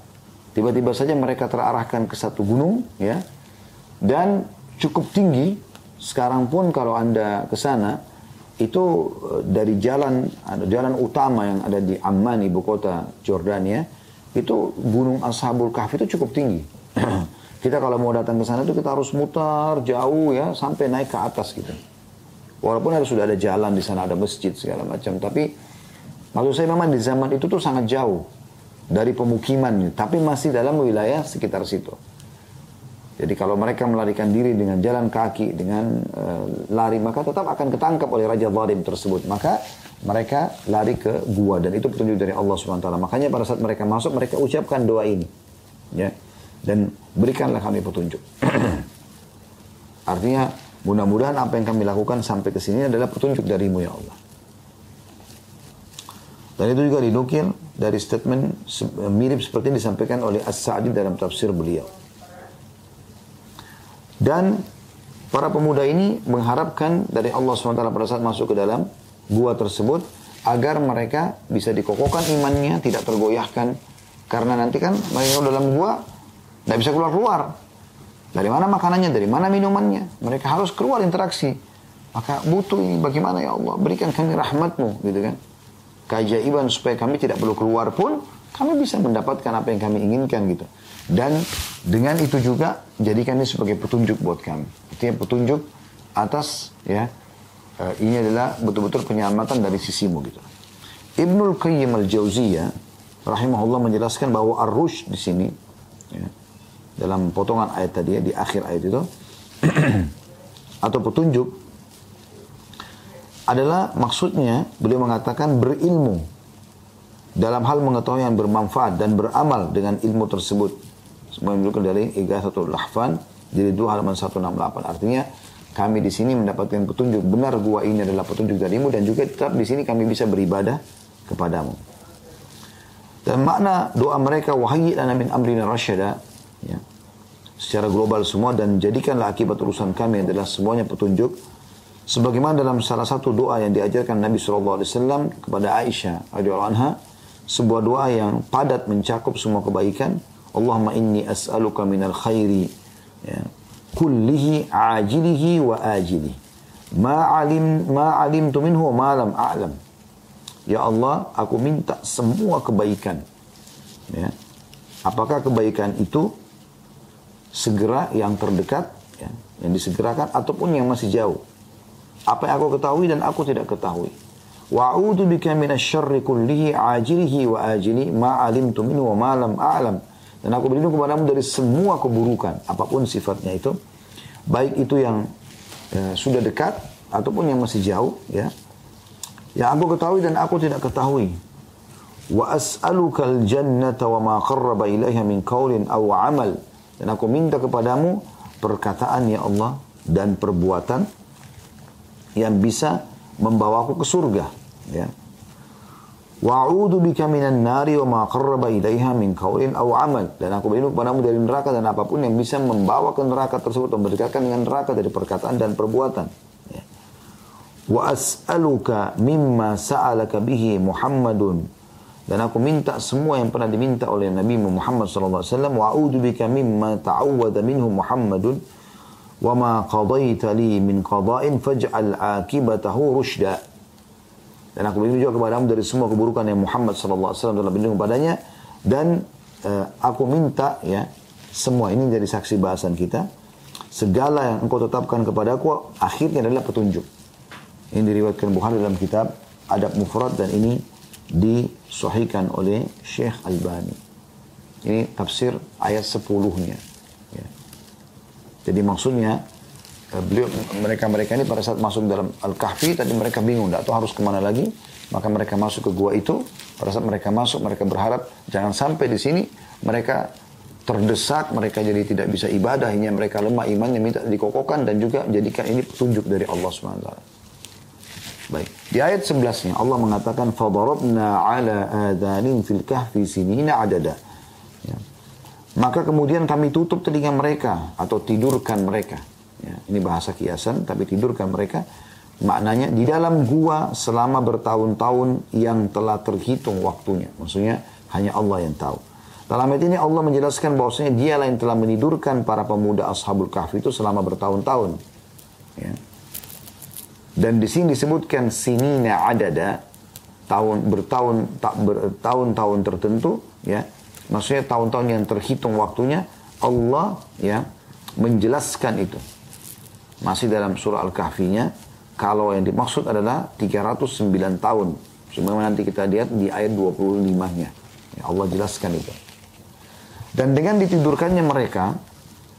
Tiba-tiba saja mereka terarahkan ke satu gunung, ya, dan cukup tinggi. Sekarang pun kalau anda ke sana, itu eh, dari jalan jalan utama yang ada di Amman ibu kota Jordania itu gunung Ashabul Kahfi itu cukup tinggi. Kita kalau mau datang ke sana itu kita harus mutar jauh ya sampai naik ke atas gitu. Walaupun harus sudah ada jalan di sana ada masjid segala macam tapi maksud saya memang di zaman itu tuh sangat jauh dari pemukiman tapi masih dalam wilayah sekitar situ jadi kalau mereka melarikan diri dengan jalan kaki, dengan uh, lari, maka tetap akan ketangkap oleh Raja Zalim tersebut. Maka mereka lari ke gua dan itu petunjuk dari Allah SWT. Makanya pada saat mereka masuk, mereka ucapkan doa ini. Ya. Dan berikanlah kami petunjuk. Artinya mudah-mudahan apa yang kami lakukan sampai ke sini adalah petunjuk darimu ya Allah. Dan itu juga dinukil dari statement mirip seperti yang disampaikan oleh As-Sa'di dalam tafsir beliau. Dan para pemuda ini mengharapkan dari Allah SWT pada saat masuk ke dalam gua tersebut agar mereka bisa dikokohkan imannya, tidak tergoyahkan. Karena nanti kan mereka dalam gua tidak bisa keluar-keluar. Dari mana makanannya, dari mana minumannya. Mereka harus keluar interaksi. Maka butuh ini bagaimana ya Allah, berikan kami rahmatmu gitu kan. Keajaiban supaya kami tidak perlu keluar pun, kami bisa mendapatkan apa yang kami inginkan gitu. Dan dengan itu juga jadikan ini sebagai petunjuk buat kami. Artinya petunjuk atas ya uh, ini adalah betul-betul penyelamatan dari sisimu gitu. Ibnul Qayyim al-Jauziyah rahimahullah menjelaskan bahwa ar-rush di sini ya, dalam potongan ayat tadi ya, di akhir ayat itu atau petunjuk adalah maksudnya beliau mengatakan berilmu dalam hal mengetahui yang bermanfaat dan beramal dengan ilmu tersebut menunjukkan dari satu Lahfan jadi dua halaman 168. Artinya kami di sini mendapatkan petunjuk benar gua ini adalah petunjuk darimu dan juga tetap di sini kami bisa beribadah kepadamu. Dan makna doa mereka wahai lana min amrina rasyada ya. Secara global semua dan jadikanlah akibat urusan kami adalah semuanya petunjuk sebagaimana dalam salah satu doa yang diajarkan Nabi SAW kepada Aisyah anha sebuah doa yang padat mencakup semua kebaikan Allahumma inni as'aluka minal khairi ya, kullihi ajilihi wa ajili. Ma alim ma alimtu minhu ma lam a'lam. Ya Allah aku minta semua kebaikan ya. Apakah kebaikan itu segera yang terdekat ya, yang disegerakan ataupun yang masih jauh apa yang aku ketahui dan aku tidak ketahui wa'udzu bika minasyarri kullihi ajilihi wa ajili ma alimtu minhu wa ma lam a'lam dan aku berlindung kepadamu dari semua keburukan, apa pun sifatnya itu. Baik itu yang ya, sudah dekat, ataupun yang masih jauh. ya Yang aku ketahui dan aku tidak ketahui. Wa as'aluka al-jannata wa ma qarraba ilaiha min qawlin aw amal. Dan aku minta kepadamu perkataan ya Allah dan perbuatan yang bisa membawaku ke surga. Ya. Wa'udhu bika minan nari wa ma qarraba ilaiha min qawlin aw amal. Dan aku berlindung kepadamu dari neraka dan apa pun yang bisa membawa ke neraka tersebut dan berdekatkan dengan neraka dari perkataan dan perbuatan. Ya. Wa as'aluka mimma sa'alaka bihi Muhammadun. Dan aku minta semua yang pernah diminta oleh Nabi Muhammad sallallahu alaihi wasallam wa a'udzu bika mimma ta'awwada minhu Muhammadun ma qadaita li min qada'in faj'al akibatahu rusyda. Dan aku berlindung juga kepadamu dari semua keburukan yang Muhammad SAW telah berlindung kepadanya. Dan uh, aku minta ya, semua ini jadi saksi bahasan kita. Segala yang engkau tetapkan kepadaku akhirnya adalah petunjuk. Ini diriwayatkan Bukhari dalam kitab Adab Mufrad dan ini disahihkan oleh Syekh Albani. Ini tafsir ayat 10-nya. Jadi maksudnya Eh, beliau mereka-mereka ini pada saat masuk dalam Al-Kahfi tadi mereka bingung tidak tahu harus ke mana lagi. Maka mereka masuk ke gua itu. Pada saat mereka masuk mereka berharap jangan sampai di sini. Mereka terdesak mereka jadi tidak bisa ibadah hingga mereka lemah imannya minta dikokohkan dan juga jadikan ini petunjuk dari Allah SWT baik. Di ayat 11 nya Allah mengatakan fadarabna ala adanin fil kahfi sinina adada. Maka kemudian kami tutup telinga mereka atau tidurkan mereka Ya, ini bahasa kiasan, tapi tidurkan mereka. Maknanya di dalam gua selama bertahun-tahun yang telah terhitung waktunya. Maksudnya hanya Allah yang tahu. Dalam ayat ini Allah menjelaskan bahwasanya dialah yang telah menidurkan para pemuda Ashabul Kahfi itu selama bertahun-tahun. Ya. Dan di sini disebutkan sinina adada tahun bertahun tak bertahun-tahun tertentu ya maksudnya tahun-tahun yang terhitung waktunya Allah ya menjelaskan itu masih dalam surah Al-Kahfinya, kalau yang dimaksud adalah 309 tahun. Sebagaimana nanti kita lihat di ayat 25-nya. Ya, Allah jelaskan itu. Dan dengan ditidurkannya mereka,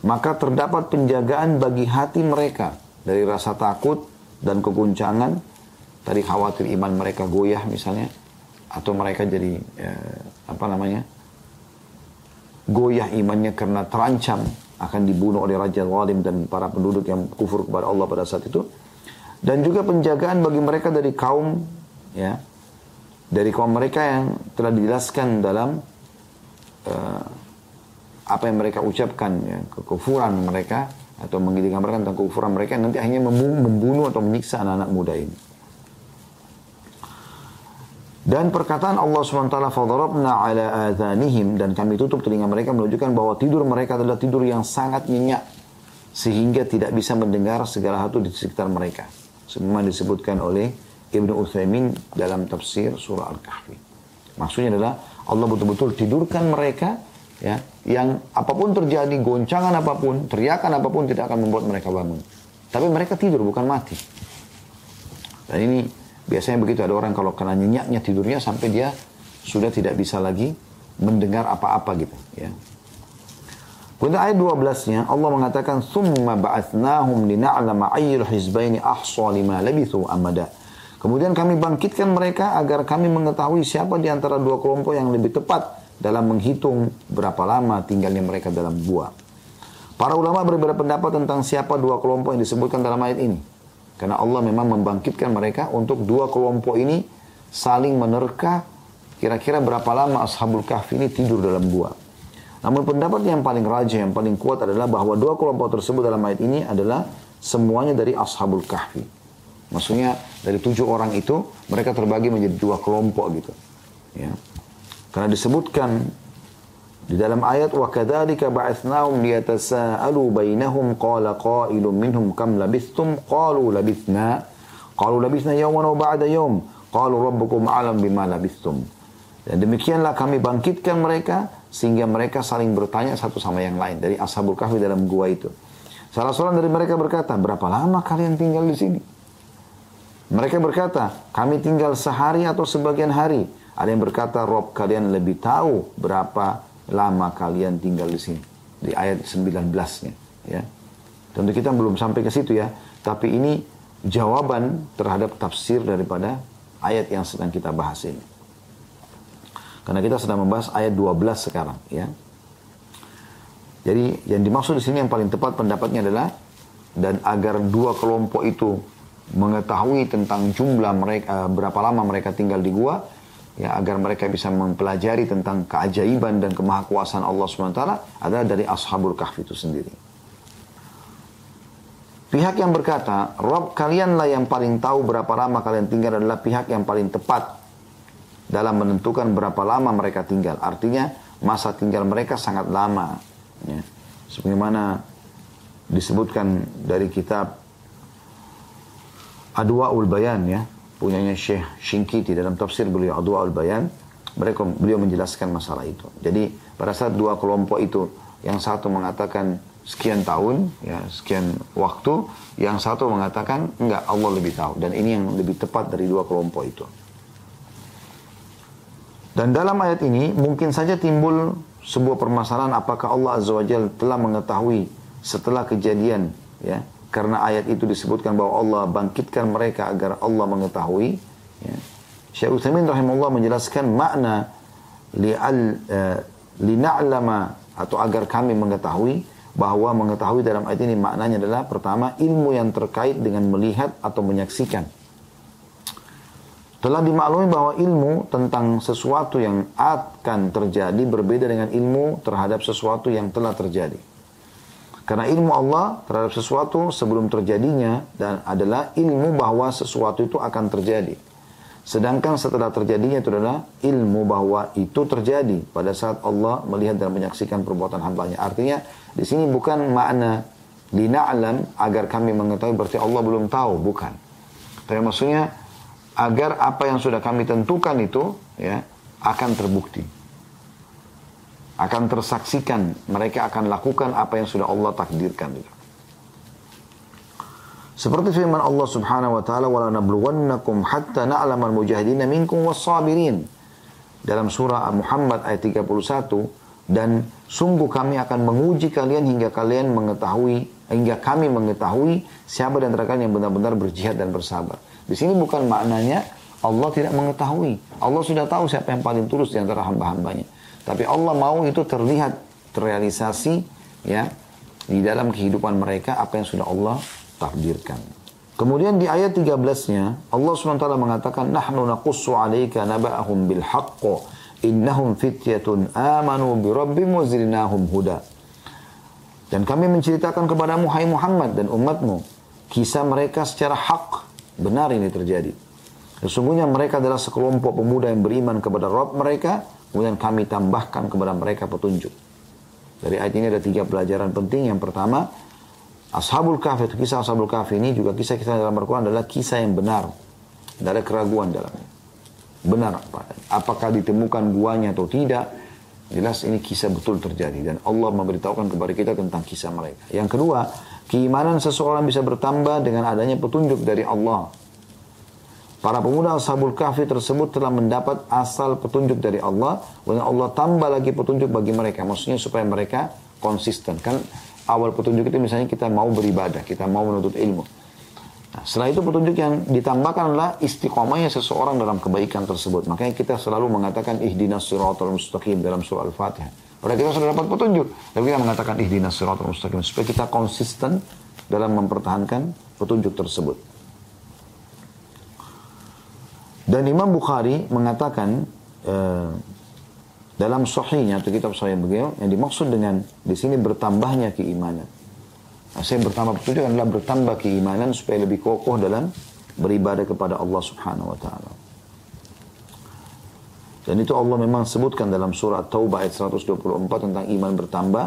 maka terdapat penjagaan bagi hati mereka dari rasa takut dan keguncangan, tadi khawatir iman mereka goyah misalnya, atau mereka jadi eh, apa namanya goyah imannya karena terancam akan dibunuh oleh raja zalim dan para penduduk yang kufur kepada Allah pada saat itu dan juga penjagaan bagi mereka dari kaum ya dari kaum mereka yang telah dijelaskan dalam uh, apa yang mereka ucapkan ya, kekufuran mereka atau mengizinkan mereka tentang kekufuran mereka nanti hanya membunuh atau menyiksa anak-anak muda ini. Dan perkataan Allah SWT, فَضَرَبْنَا عَلَىٰ آذَانِهِمْ Dan kami tutup telinga mereka menunjukkan bahwa tidur mereka adalah tidur yang sangat nyenyak. Sehingga tidak bisa mendengar segala hal di sekitar mereka. Semua disebutkan oleh Ibnu Uthaymin dalam tafsir surah Al-Kahfi. Maksudnya adalah Allah betul-betul tidurkan mereka ya yang apapun terjadi, goncangan apapun, teriakan apapun tidak akan membuat mereka bangun. Tapi mereka tidur bukan mati. Dan ini Biasanya begitu ada orang kalau kena nyenyaknya tidurnya sampai dia sudah tidak bisa lagi mendengar apa-apa gitu ya. Kemudian ayat 12-nya Allah mengatakan summa ba'atsnahum lina'lama ayyul hizbaini ahsa lima labithu amada. Kemudian kami bangkitkan mereka agar kami mengetahui siapa di antara dua kelompok yang lebih tepat dalam menghitung berapa lama tinggalnya mereka dalam gua. Para ulama berbeda pendapat tentang siapa dua kelompok yang disebutkan dalam ayat ini. Karena Allah memang membangkitkan mereka untuk dua kelompok ini saling menerka kira-kira berapa lama Ashabul Kahfi ini tidur dalam gua. Namun pendapat yang paling raja, yang paling kuat adalah bahwa dua kelompok tersebut dalam ayat ini adalah semuanya dari Ashabul Kahfi. Maksudnya dari tujuh orang itu mereka terbagi menjadi dua kelompok gitu. Ya. Karena disebutkan di dalam ayat wa kadzalika ba'athnahum liyatasaalu bainahum qala qailun minhum kam labithtum qalu labithna qalu labithna yawman wa ba'da yawm. Qalu rabbukum a'lam bima labithtum dan demikianlah kami bangkitkan mereka sehingga mereka saling bertanya satu sama yang lain. Dari ashabul kahfi dalam gua itu. Salah seorang dari mereka berkata berapa lama kalian tinggal di sini? Mereka berkata kami tinggal sehari atau sebagian hari. Ada yang berkata Rob kalian lebih tahu berapa lama kalian tinggal di sini. Di ayat 19-nya. Ya. Tentu kita belum sampai ke situ ya. Tapi ini jawaban terhadap tafsir daripada ayat yang sedang kita bahas ini. Karena kita sedang membahas ayat 12 sekarang. ya. Jadi yang dimaksud di sini yang paling tepat pendapatnya adalah dan agar dua kelompok itu mengetahui tentang jumlah mereka berapa lama mereka tinggal di gua ya agar mereka bisa mempelajari tentang keajaiban dan kemahakuasaan Allah SWT adalah dari Ashabul Kahfi itu sendiri. Pihak yang berkata, Rob kalianlah yang paling tahu berapa lama kalian tinggal adalah pihak yang paling tepat dalam menentukan berapa lama mereka tinggal. Artinya masa tinggal mereka sangat lama. Ya. Sebagaimana disebutkan dari kitab Adwa'ul Bayan ya punyanya Syekh Shinkiti dalam tafsir beliau Adwa al-Bayan, mereka beliau menjelaskan masalah itu. Jadi pada saat dua kelompok itu, yang satu mengatakan sekian tahun, ya sekian waktu, yang satu mengatakan enggak Allah lebih tahu. Dan ini yang lebih tepat dari dua kelompok itu. Dan dalam ayat ini mungkin saja timbul sebuah permasalahan apakah Allah Azza wa telah mengetahui setelah kejadian ya karena ayat itu disebutkan bahwa Allah bangkitkan mereka agar Allah mengetahui ya. Syekh Utsaimin rahimahullah menjelaskan makna li'al uh, lina'lama atau agar kami mengetahui bahwa mengetahui dalam ayat ini maknanya adalah pertama ilmu yang terkait dengan melihat atau menyaksikan telah dimaklumi bahwa ilmu tentang sesuatu yang akan terjadi berbeda dengan ilmu terhadap sesuatu yang telah terjadi. Karena ilmu Allah terhadap sesuatu sebelum terjadinya dan adalah ilmu bahwa sesuatu itu akan terjadi. Sedangkan setelah terjadinya itu adalah ilmu bahwa itu terjadi pada saat Allah melihat dan menyaksikan perbuatan hambanya. Artinya di sini bukan makna lina'lam agar kami mengetahui berarti Allah belum tahu, bukan. Tapi maksudnya agar apa yang sudah kami tentukan itu ya akan terbukti. Akan tersaksikan, mereka akan lakukan apa yang sudah Allah takdirkan. Seperti firman Allah Subhanahu wa taala wala nabluwannakum hatta na'lamal mujahidin minkum was-sabirin. Dalam surah Muhammad ayat 31 dan sungguh kami akan menguji kalian hingga kalian mengetahui hingga kami mengetahui siapa dan antara yang benar-benar berjihad dan bersabar. Di sini bukan maknanya Allah tidak mengetahui. Allah sudah tahu siapa yang paling tulus di antara hamba-hambanya. Tapi Allah mau itu terlihat terrealisasi ya di dalam kehidupan mereka apa yang sudah Allah takdirkan. Kemudian di ayat 13-nya Allah SWT mengatakan nahnu naqussu 'alaika naba'ahum bil haqq innahum fityatun amanu bi rabbihim huda. Dan kami menceritakan kepadamu hai Muhammad dan umatmu kisah mereka secara hak Benar ini terjadi. Sesungguhnya mereka adalah sekelompok pemuda yang beriman kepada Rob mereka, kemudian kami tambahkan kepada mereka petunjuk. Dari ayat ini ada tiga pelajaran penting. Yang pertama, Ashabul Kahfi, kisah Ashabul Kahfi ini juga kisah-kisah dalam Al-Quran adalah kisah yang benar. Tidak ada keraguan dalamnya. Benar. Apakah ditemukan guanya atau tidak, jelas ini kisah betul terjadi. Dan Allah memberitahukan kepada kita tentang kisah mereka. Yang kedua, Keimanan seseorang bisa bertambah dengan adanya petunjuk dari Allah. Para pemuda Ashabul Kahfi tersebut telah mendapat asal petunjuk dari Allah. Dan Allah tambah lagi petunjuk bagi mereka. Maksudnya supaya mereka konsisten. Kan awal petunjuk itu misalnya kita mau beribadah. Kita mau menuntut ilmu. Nah, setelah itu petunjuk yang ditambahkan adalah istiqomahnya seseorang dalam kebaikan tersebut. Makanya kita selalu mengatakan ihdinas siratal mustaqim dalam surah Al-Fatihah. Padahal kita sudah dapat petunjuk. Tapi kita mengatakan ihdinas siratal mustaqim. Supaya kita konsisten dalam mempertahankan petunjuk tersebut. Dan Imam Bukhari mengatakan uh, dalam sahihnya atau kitab sahih beliau yang dimaksud dengan di sini bertambahnya keimanan. Nah, saya bertambah petunjuk adalah bertambah keimanan supaya lebih kokoh dalam beribadah kepada Allah Subhanahu wa taala. Dan itu Allah memang sebutkan dalam surah Taubah ayat 124 tentang iman bertambah.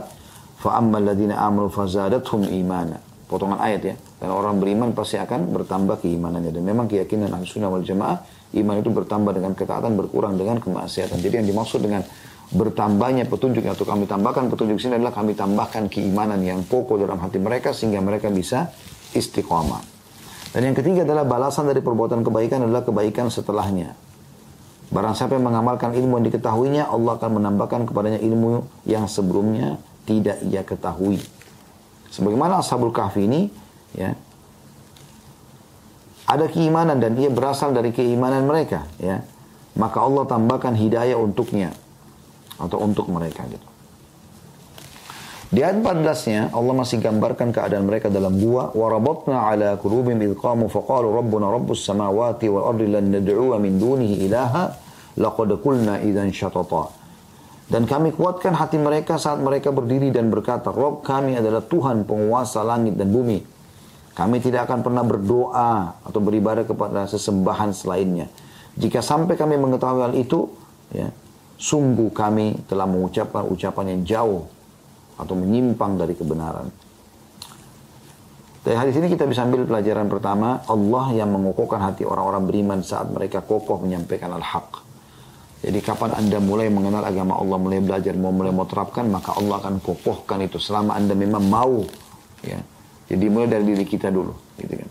فَأَمَّا الَّذِينَ آمَنُوا فَزَادَتْهُمْ إِيمَانًا Potongan ayat ya. Dan orang beriman pasti akan bertambah keimanannya. Dan memang keyakinan ahli sunnah wal jamaah, iman itu bertambah dengan ketaatan, berkurang dengan kemaksiatan. Jadi yang dimaksud dengan bertambahnya petunjuk atau kami tambahkan petunjuk sini adalah kami tambahkan keimanan yang pokok dalam hati mereka sehingga mereka bisa istiqomah. Dan yang ketiga adalah balasan dari perbuatan kebaikan adalah kebaikan setelahnya. Barang siapa yang mengamalkan ilmu yang diketahuinya, Allah akan menambahkan kepadanya ilmu yang sebelumnya tidak ia ketahui. Sebagaimana Ashabul Kahfi ini, ya, ada keimanan dan ia berasal dari keimanan mereka, ya. Maka Allah tambahkan hidayah untuknya atau untuk mereka gitu. Di ayat 14-nya Allah masih gambarkan keadaan mereka dalam gua warabatna ala qulubihim idh qamu faqalu rabbuna rabbus samawati wal ardi lan min dunihi ilaha laqad qulna idzan syatata. Dan kami kuatkan hati mereka saat mereka berdiri dan berkata, Rob kami adalah Tuhan penguasa langit dan bumi. Kami tidak akan pernah berdoa atau beribadah kepada sesembahan selainnya. Jika sampai kami mengetahui hal itu, ya, sungguh kami telah mengucapkan ucapan yang jauh atau menyimpang dari kebenaran. Dari hadis ini kita bisa ambil pelajaran pertama, Allah yang mengukuhkan hati orang-orang beriman saat mereka kokoh menyampaikan al-haq. Jadi kapan anda mulai mengenal agama Allah, mulai belajar, mau mulai mau terapkan, maka Allah akan kokohkan itu selama anda memang mau. Ya. Jadi mulai dari diri kita dulu. Gitu kan.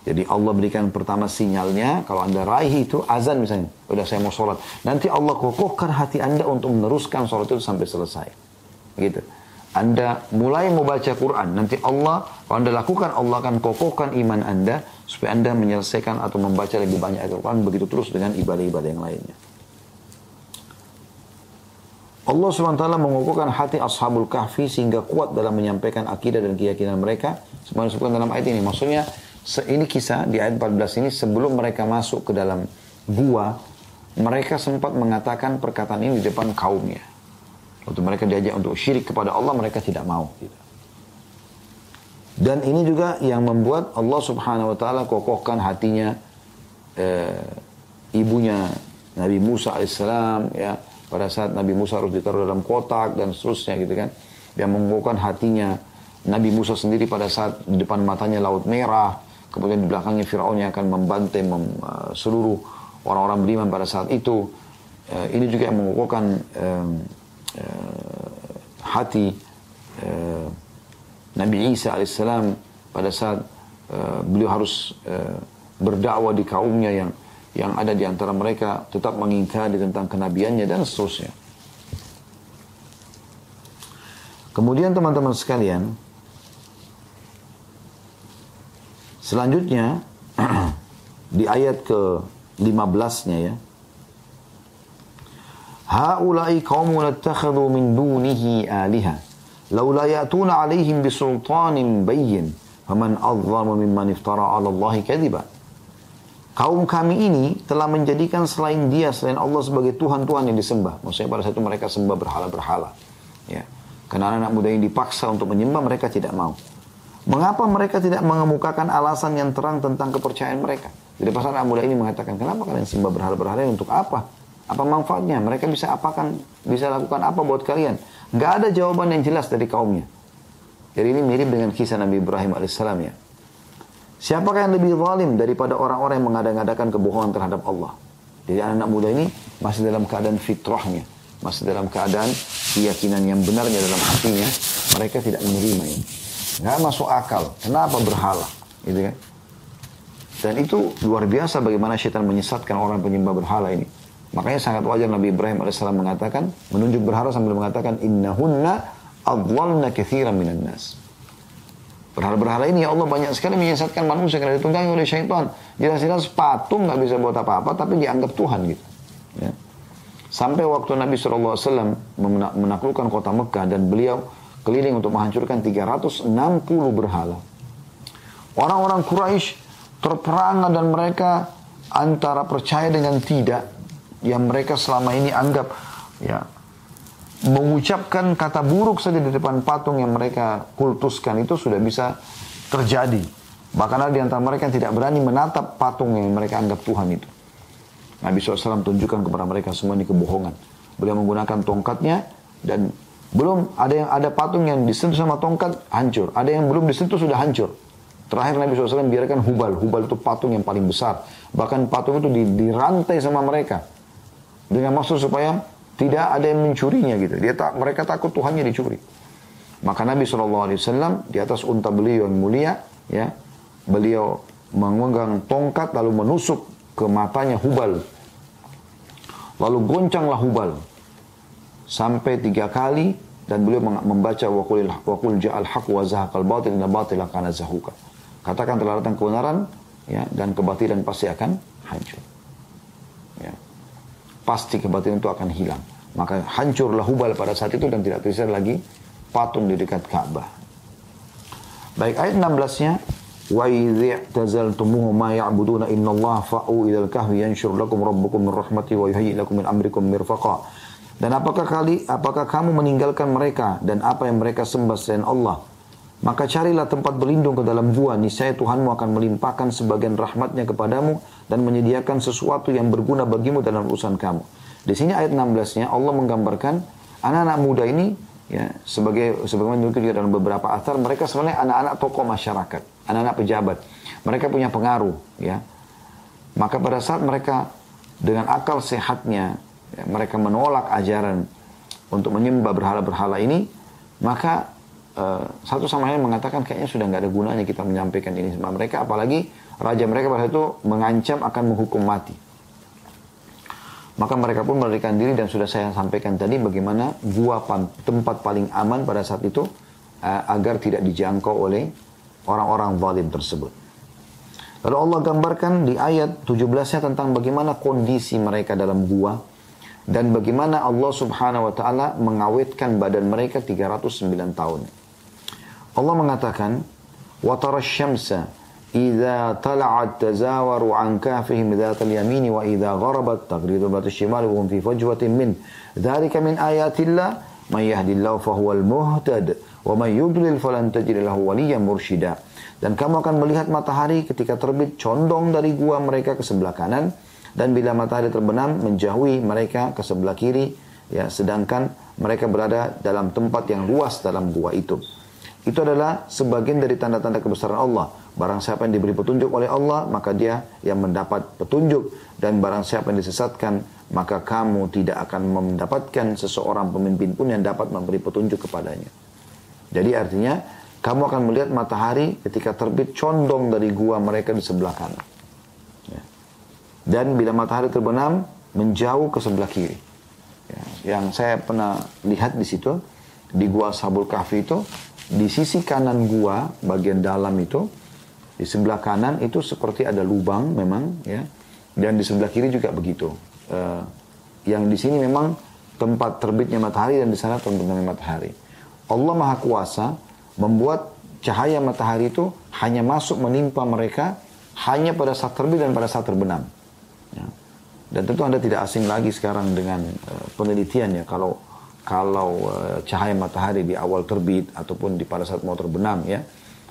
Jadi Allah berikan pertama sinyalnya, kalau anda raih itu azan misalnya, udah saya mau sholat. Nanti Allah kokohkan hati anda untuk meneruskan sholat itu sampai selesai. Gitu. Anda mulai membaca Quran, nanti Allah, kalau Anda lakukan, Allah akan kokohkan iman Anda, supaya Anda menyelesaikan atau membaca lebih banyak ayat Al-Quran, begitu terus dengan ibadah-ibadah yang lainnya. Allah SWT mengukuhkan hati ashabul kahfi sehingga kuat dalam menyampaikan akidah dan keyakinan mereka. Semuanya disebutkan dalam ayat ini. Maksudnya, ini kisah di ayat 14 ini, sebelum mereka masuk ke dalam gua, mereka sempat mengatakan perkataan ini di depan kaumnya. Waktu mereka diajak untuk syirik kepada Allah, mereka tidak mau. Dan ini juga yang membuat Allah subhanahu wa ta'ala kokohkan hatinya eh, ibunya Nabi Musa alaihissalam ya. Pada saat Nabi Musa harus ditaruh dalam kotak dan seterusnya gitu kan. Yang mengukuhkan hatinya Nabi Musa sendiri pada saat di depan matanya laut merah. Kemudian di belakangnya Firaun yang akan membantai mem, uh, seluruh orang-orang beriman pada saat itu. Uh, ini juga yang mengukuhkan uh, uh, hati uh, Nabi Isa alaihissalam pada saat uh, beliau harus berdakwah di kaumnya yang yang ada di antara mereka tetap mengingkari tentang kenabiannya dan seterusnya. Kemudian teman-teman sekalian, selanjutnya di ayat ke-15-nya ya, Haulai qaumun ittakhadhu min dunihi aliha laula ya'tuna 'alaihim bisultanin bayyin faman adzlamu mimman iftara 'ala Allah kadhiba Kaum kami ini telah menjadikan selain dia, selain Allah sebagai Tuhan-Tuhan yang disembah. Maksudnya pada saat itu mereka sembah berhala-berhala. Ya. Karena anak-anak muda ini dipaksa untuk menyembah, mereka tidak mau. Mengapa mereka tidak mengemukakan alasan yang terang tentang kepercayaan mereka? Jadi pas anak muda ini mengatakan, kenapa kalian sembah berhala-berhala untuk apa? Apa manfaatnya? Mereka bisa apakan, bisa lakukan apa buat kalian? Gak ada jawaban yang jelas dari kaumnya. Jadi ini mirip dengan kisah Nabi Ibrahim alaihissalam ya. Siapakah yang lebih zalim daripada orang-orang yang mengadakan kebohongan terhadap Allah? Jadi anak-anak muda ini masih dalam keadaan fitrahnya, masih dalam keadaan keyakinan yang benarnya dalam hatinya, mereka tidak menerima ini. Gak masuk akal. Kenapa berhala? Gitu kan? Dan itu luar biasa bagaimana syaitan menyesatkan orang penyembah berhala ini. Makanya sangat wajar Nabi Ibrahim AS mengatakan, menunjuk berhala sambil mengatakan, Innahunna adwalna kathiran minan nas. Berhala-berhala ini ya Allah banyak sekali menyesatkan manusia karena ditunggangi oleh syaitan. Jelas-jelas patung nggak bisa buat apa-apa, tapi dianggap Tuhan gitu. Ya. Sampai waktu Nabi SAW menaklukkan kota Mekah dan beliau keliling untuk menghancurkan 360 berhala. Orang-orang Quraisy terperangah dan mereka antara percaya dengan tidak yang mereka selama ini anggap ya mengucapkan kata buruk saja di depan patung yang mereka kultuskan itu sudah bisa terjadi. Bahkan ada di antara mereka yang tidak berani menatap patung yang mereka anggap Tuhan itu. Nabi SAW tunjukkan kepada mereka semua ini kebohongan. Beliau menggunakan tongkatnya dan belum ada yang ada patung yang disentuh sama tongkat hancur. Ada yang belum disentuh sudah hancur. Terakhir Nabi SAW biarkan hubal. Hubal itu patung yang paling besar. Bahkan patung itu dirantai sama mereka dengan maksud supaya tidak ada yang mencurinya gitu. Dia tak, mereka takut Tuhannya dicuri. Maka Nabi SAW di atas unta beliau yang mulia, ya, beliau memegang tongkat lalu menusuk ke matanya Hubal. Lalu goncanglah Hubal sampai tiga kali dan beliau membaca wakul wakul ja'al haq wa zahaqal batil inna batila kana zahuka. Katakan telah datang kebenaran ya dan kebatilan pasti akan hancur pasti kebatilan itu akan hilang. Maka hancurlah Hubal pada saat itu dan tidak tersisa lagi patung di dekat Ka'bah. Baik ayat 16-nya wa idh ma ya'buduna innallaha fa'u ilal kahfi yanshur lakum rabbukum min rahmati wa yuhayyi lakum min amrikum mirfaqa. Dan apakah kali apakah kamu meninggalkan mereka dan apa yang mereka sembah selain Allah? Maka carilah tempat berlindung ke dalam gua, niscaya Tuhanmu akan melimpahkan sebagian rahmatnya kepadamu dan menyediakan sesuatu yang berguna bagimu dalam urusan kamu. Di sini ayat 16-nya Allah menggambarkan anak-anak muda ini ya sebagai sebagaimana juga dalam beberapa asar mereka sebenarnya anak-anak tokoh masyarakat, anak-anak pejabat. Mereka punya pengaruh, ya. Maka pada saat mereka dengan akal sehatnya ya, mereka menolak ajaran untuk menyembah berhala-berhala ini, maka uh, satu sama lain mengatakan kayaknya sudah nggak ada gunanya kita menyampaikan ini sama mereka, apalagi raja mereka pada itu mengancam akan menghukum mati. Maka mereka pun melarikan diri dan sudah saya sampaikan tadi bagaimana gua tempat paling aman pada saat itu uh, agar tidak dijangkau oleh orang-orang zalim tersebut. Lalu Allah gambarkan di ayat 17-nya tentang bagaimana kondisi mereka dalam gua dan bagaimana Allah Subhanahu wa taala mengawetkan badan mereka 309 tahun. Allah mengatakan, "Wa syamsa إذا طلعت تزاور عن كهفهم ذات اليمين وإذا غربت تغرد ذات الشمال وهم في فجوة منه ذلك من آيات الله من يهدي الله فهو المهتد ومن يضلل فلن تجد له وليا مرشدا dan kamu akan melihat matahari ketika terbit condong dari gua mereka ke sebelah kanan dan bila matahari terbenam menjauhi mereka ke sebelah kiri ya sedangkan mereka berada dalam tempat yang luas dalam gua itu itu adalah sebagian dari tanda-tanda kebesaran Allah. Barang siapa yang diberi petunjuk oleh Allah, maka dia yang mendapat petunjuk. Dan barang siapa yang disesatkan, maka kamu tidak akan mendapatkan seseorang pemimpin pun yang dapat memberi petunjuk kepadanya. Jadi artinya, kamu akan melihat matahari ketika terbit condong dari gua mereka di sebelah kanan. Ya. Dan bila matahari terbenam, menjauh ke sebelah kiri. Ya. Yang saya pernah lihat di situ, di gua Sabul Kahfi itu, di sisi kanan gua bagian dalam itu di sebelah kanan itu seperti ada lubang memang ya. Dan di sebelah kiri juga begitu. Uh, yang di sini memang tempat terbitnya matahari dan di sana terbitnya matahari. Allah maha kuasa membuat cahaya matahari itu hanya masuk menimpa mereka hanya pada saat terbit dan pada saat terbenam. Ya. dan tentu anda tidak asing lagi sekarang dengan uh, penelitian ya kalau kalau uh, cahaya matahari di awal terbit ataupun di pada saat mau terbenam ya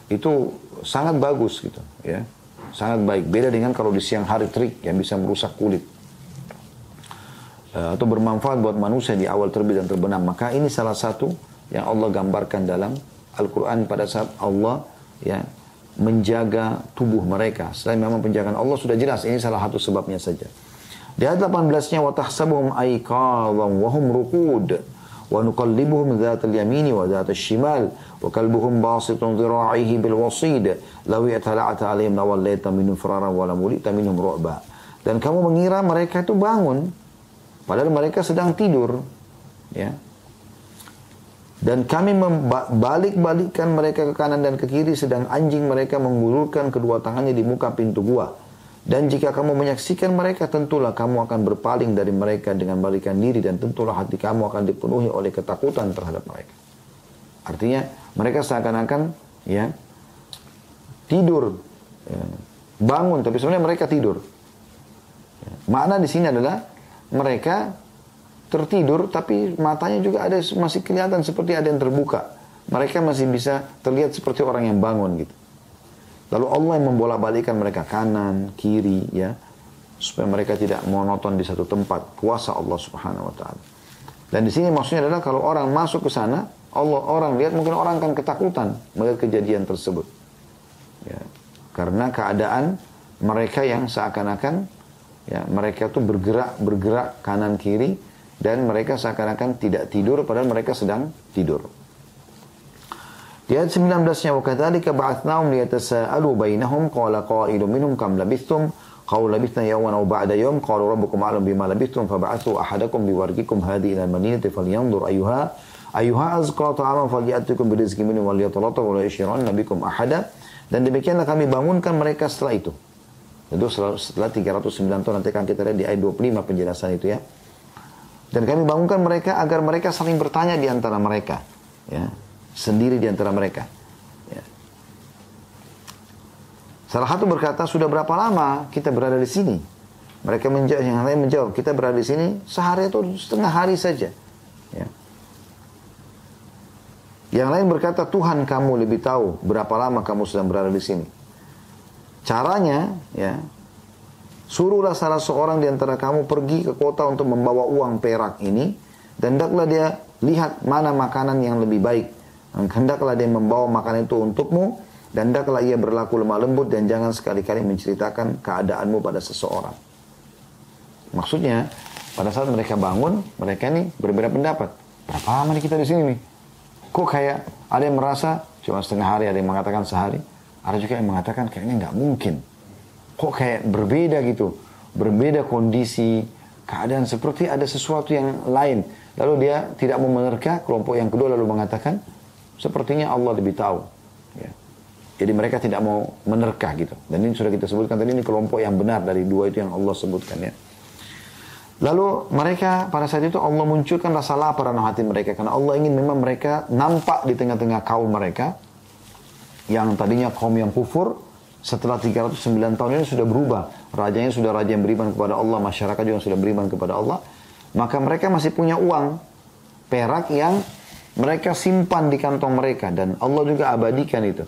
itu sangat bagus gitu ya. Sangat baik. Beda dengan kalau di siang hari terik yang bisa merusak kulit. Uh, atau bermanfaat buat manusia di awal terbit dan terbenam. Maka ini salah satu yang Allah gambarkan dalam Al-Quran pada saat Allah ya menjaga tubuh mereka. Selain memang penjagaan Allah sudah jelas ini salah satu sebabnya saja. Di ayat 18-nya wa tahsabuhum aiqadhan wa hum ruqud ونقلبهم ذات اليمين وذات الشمال وكلبهم باسط ذراعيه بالوصيد لو اطلعت عليهم لوليت منهم فرارا ولا ملئت منهم رعبا dan kamu mengira mereka itu bangun padahal mereka sedang tidur ya dan kami membalik-balikkan mereka ke kanan dan ke kiri sedang anjing mereka mengulurkan kedua tangannya di muka pintu gua dan jika kamu menyaksikan mereka, tentulah kamu akan berpaling dari mereka dengan balikan diri dan tentulah hati kamu akan dipenuhi oleh ketakutan terhadap mereka. Artinya mereka seakan-akan ya tidur, ya, bangun, tapi sebenarnya mereka tidur. Ya, makna di sini adalah mereka tertidur, tapi matanya juga ada masih kelihatan seperti ada yang terbuka. Mereka masih bisa terlihat seperti orang yang bangun gitu. Lalu Allah yang membolak-balikan mereka kanan, kiri, ya, supaya mereka tidak monoton di satu tempat. Kuasa Allah Subhanahu Wa Taala. Dan di sini maksudnya adalah kalau orang masuk ke sana, Allah orang lihat mungkin orang akan ketakutan melihat kejadian tersebut. Ya, karena keadaan mereka yang seakan-akan ya mereka itu bergerak bergerak kanan kiri dan mereka seakan-akan tidak tidur padahal mereka sedang tidur. Di ayat 19-nya wa kadzalika ba'athnahum liyatasaalu bainahum qala qailun minhum kam labithtum qalu labithna yawman aw ba'da yawm qalu rabbukum a'lam bima labithtum fab'athu ahadakum biwarqikum hadhihi ila al-madinati falyanzur ayyuha ayyuha azqa ta'aman falyatikum birizqin minhu wa liyatalattaf wa la yushiranna bikum ahada dan demikianlah kami bangunkan mereka setelah itu. Itu setelah 309 tahun nanti akan kita lihat di ayat 25 penjelasan itu ya. Dan kami bangunkan mereka agar mereka saling bertanya di antara mereka. Ya sendiri di antara mereka. Ya. Salah satu berkata, sudah berapa lama kita berada di sini? Mereka menjawab, yang lain menjawab, kita berada di sini sehari atau setengah hari saja. Ya. Yang lain berkata, Tuhan kamu lebih tahu berapa lama kamu sedang berada di sini. Caranya, ya, suruhlah salah seorang di antara kamu pergi ke kota untuk membawa uang perak ini, dan hendaklah dia lihat mana makanan yang lebih baik. Hendaklah dia membawa makanan itu untukmu dan hendaklah ia berlaku lemah lembut dan jangan sekali-kali menceritakan keadaanmu pada seseorang. Maksudnya, pada saat mereka bangun, mereka ini berbeda pendapat. Berapa lama kita di sini nih? Kok kayak ada yang merasa cuma setengah hari, ada yang mengatakan sehari. Ada juga yang mengatakan kayaknya nggak mungkin. Kok kayak berbeda gitu. Berbeda kondisi, keadaan seperti ada sesuatu yang lain. Lalu dia tidak mau menerka, kelompok yang kedua lalu mengatakan, sepertinya Allah lebih tahu. Ya. Jadi mereka tidak mau menerka gitu. Dan ini sudah kita sebutkan tadi ini kelompok yang benar dari dua itu yang Allah sebutkan ya. Lalu mereka pada saat itu Allah munculkan rasa lapar dalam hati mereka karena Allah ingin memang mereka nampak di tengah-tengah kaum mereka yang tadinya kaum yang kufur setelah 309 tahun ini sudah berubah. Rajanya sudah raja yang beriman kepada Allah, masyarakat juga sudah beriman kepada Allah. Maka mereka masih punya uang perak yang mereka simpan di kantong mereka dan Allah juga abadikan itu.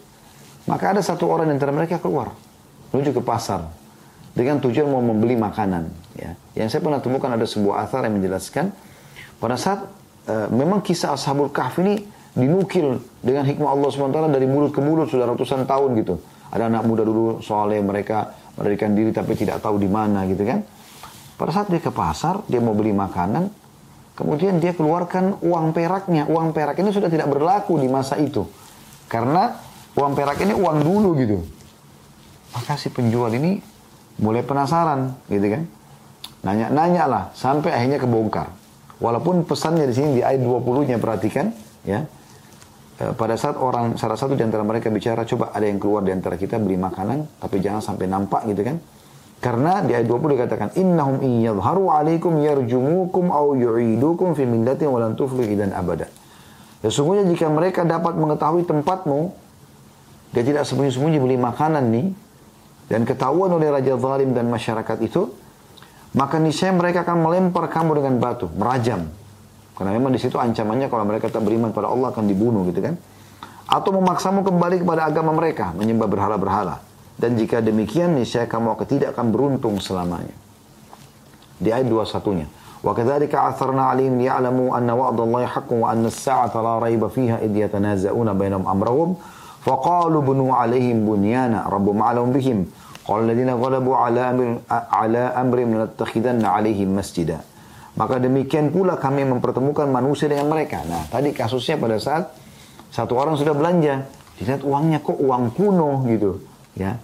Maka ada satu orang di antara mereka keluar menuju ke pasar dengan tujuan mau membeli makanan. Ya. Yang saya pernah temukan ada sebuah athar yang menjelaskan pada saat uh, memang kisah Ashabul Kahfi ini dinukil dengan hikmah Allah SWT dari mulut ke mulut sudah ratusan tahun gitu. Ada anak muda dulu soalnya mereka melarikan diri tapi tidak tahu di mana gitu kan. Pada saat dia ke pasar, dia mau beli makanan, kemudian dia keluarkan uang peraknya. Uang perak ini sudah tidak berlaku di masa itu. Karena uang perak ini uang dulu gitu. Maka si penjual ini mulai penasaran gitu kan. Nanya-nanya lah sampai akhirnya kebongkar. Walaupun pesannya di sini di ayat 20-nya perhatikan ya. E, pada saat orang salah satu di antara mereka bicara coba ada yang keluar di antara kita beli makanan tapi jangan sampai nampak gitu kan. Karena di ayat 20 dikatakan innahum in yadhharu alaikum yarjumukum aw yu'idukum fi millatin wa tuflihu idan abada. Sesungguhnya jika mereka dapat mengetahui tempatmu dia tidak sembunyi-sembunyi beli makanan nih dan ketahuan oleh raja zalim dan masyarakat itu, maka niscaya mereka akan melempar kamu dengan batu, merajam. Karena memang di situ ancamannya kalau mereka tak beriman pada Allah akan dibunuh gitu kan. Atau memaksamu kembali kepada agama mereka, menyembah berhala-berhala. Dan jika demikian, niscaya kamu akan tidak akan beruntung selamanya. Di ayat 21-nya. وكذلك عثرنا عليهم ليعلموا أن وعد الله حق وأن الساعة لا ريب فيها إذ يتنازعون بينهم أمرهم فقالوا بنوا عليهم بنيانا ربهم أعلم بهم Qala alladziina ghalabu ala amrin ala amrin lanattakhidanna alaihim masjida. Maka demikian pula kami mempertemukan manusia dengan mereka. Nah, tadi kasusnya pada saat satu orang sudah belanja, dilihat uangnya kok uang kuno gitu, ya.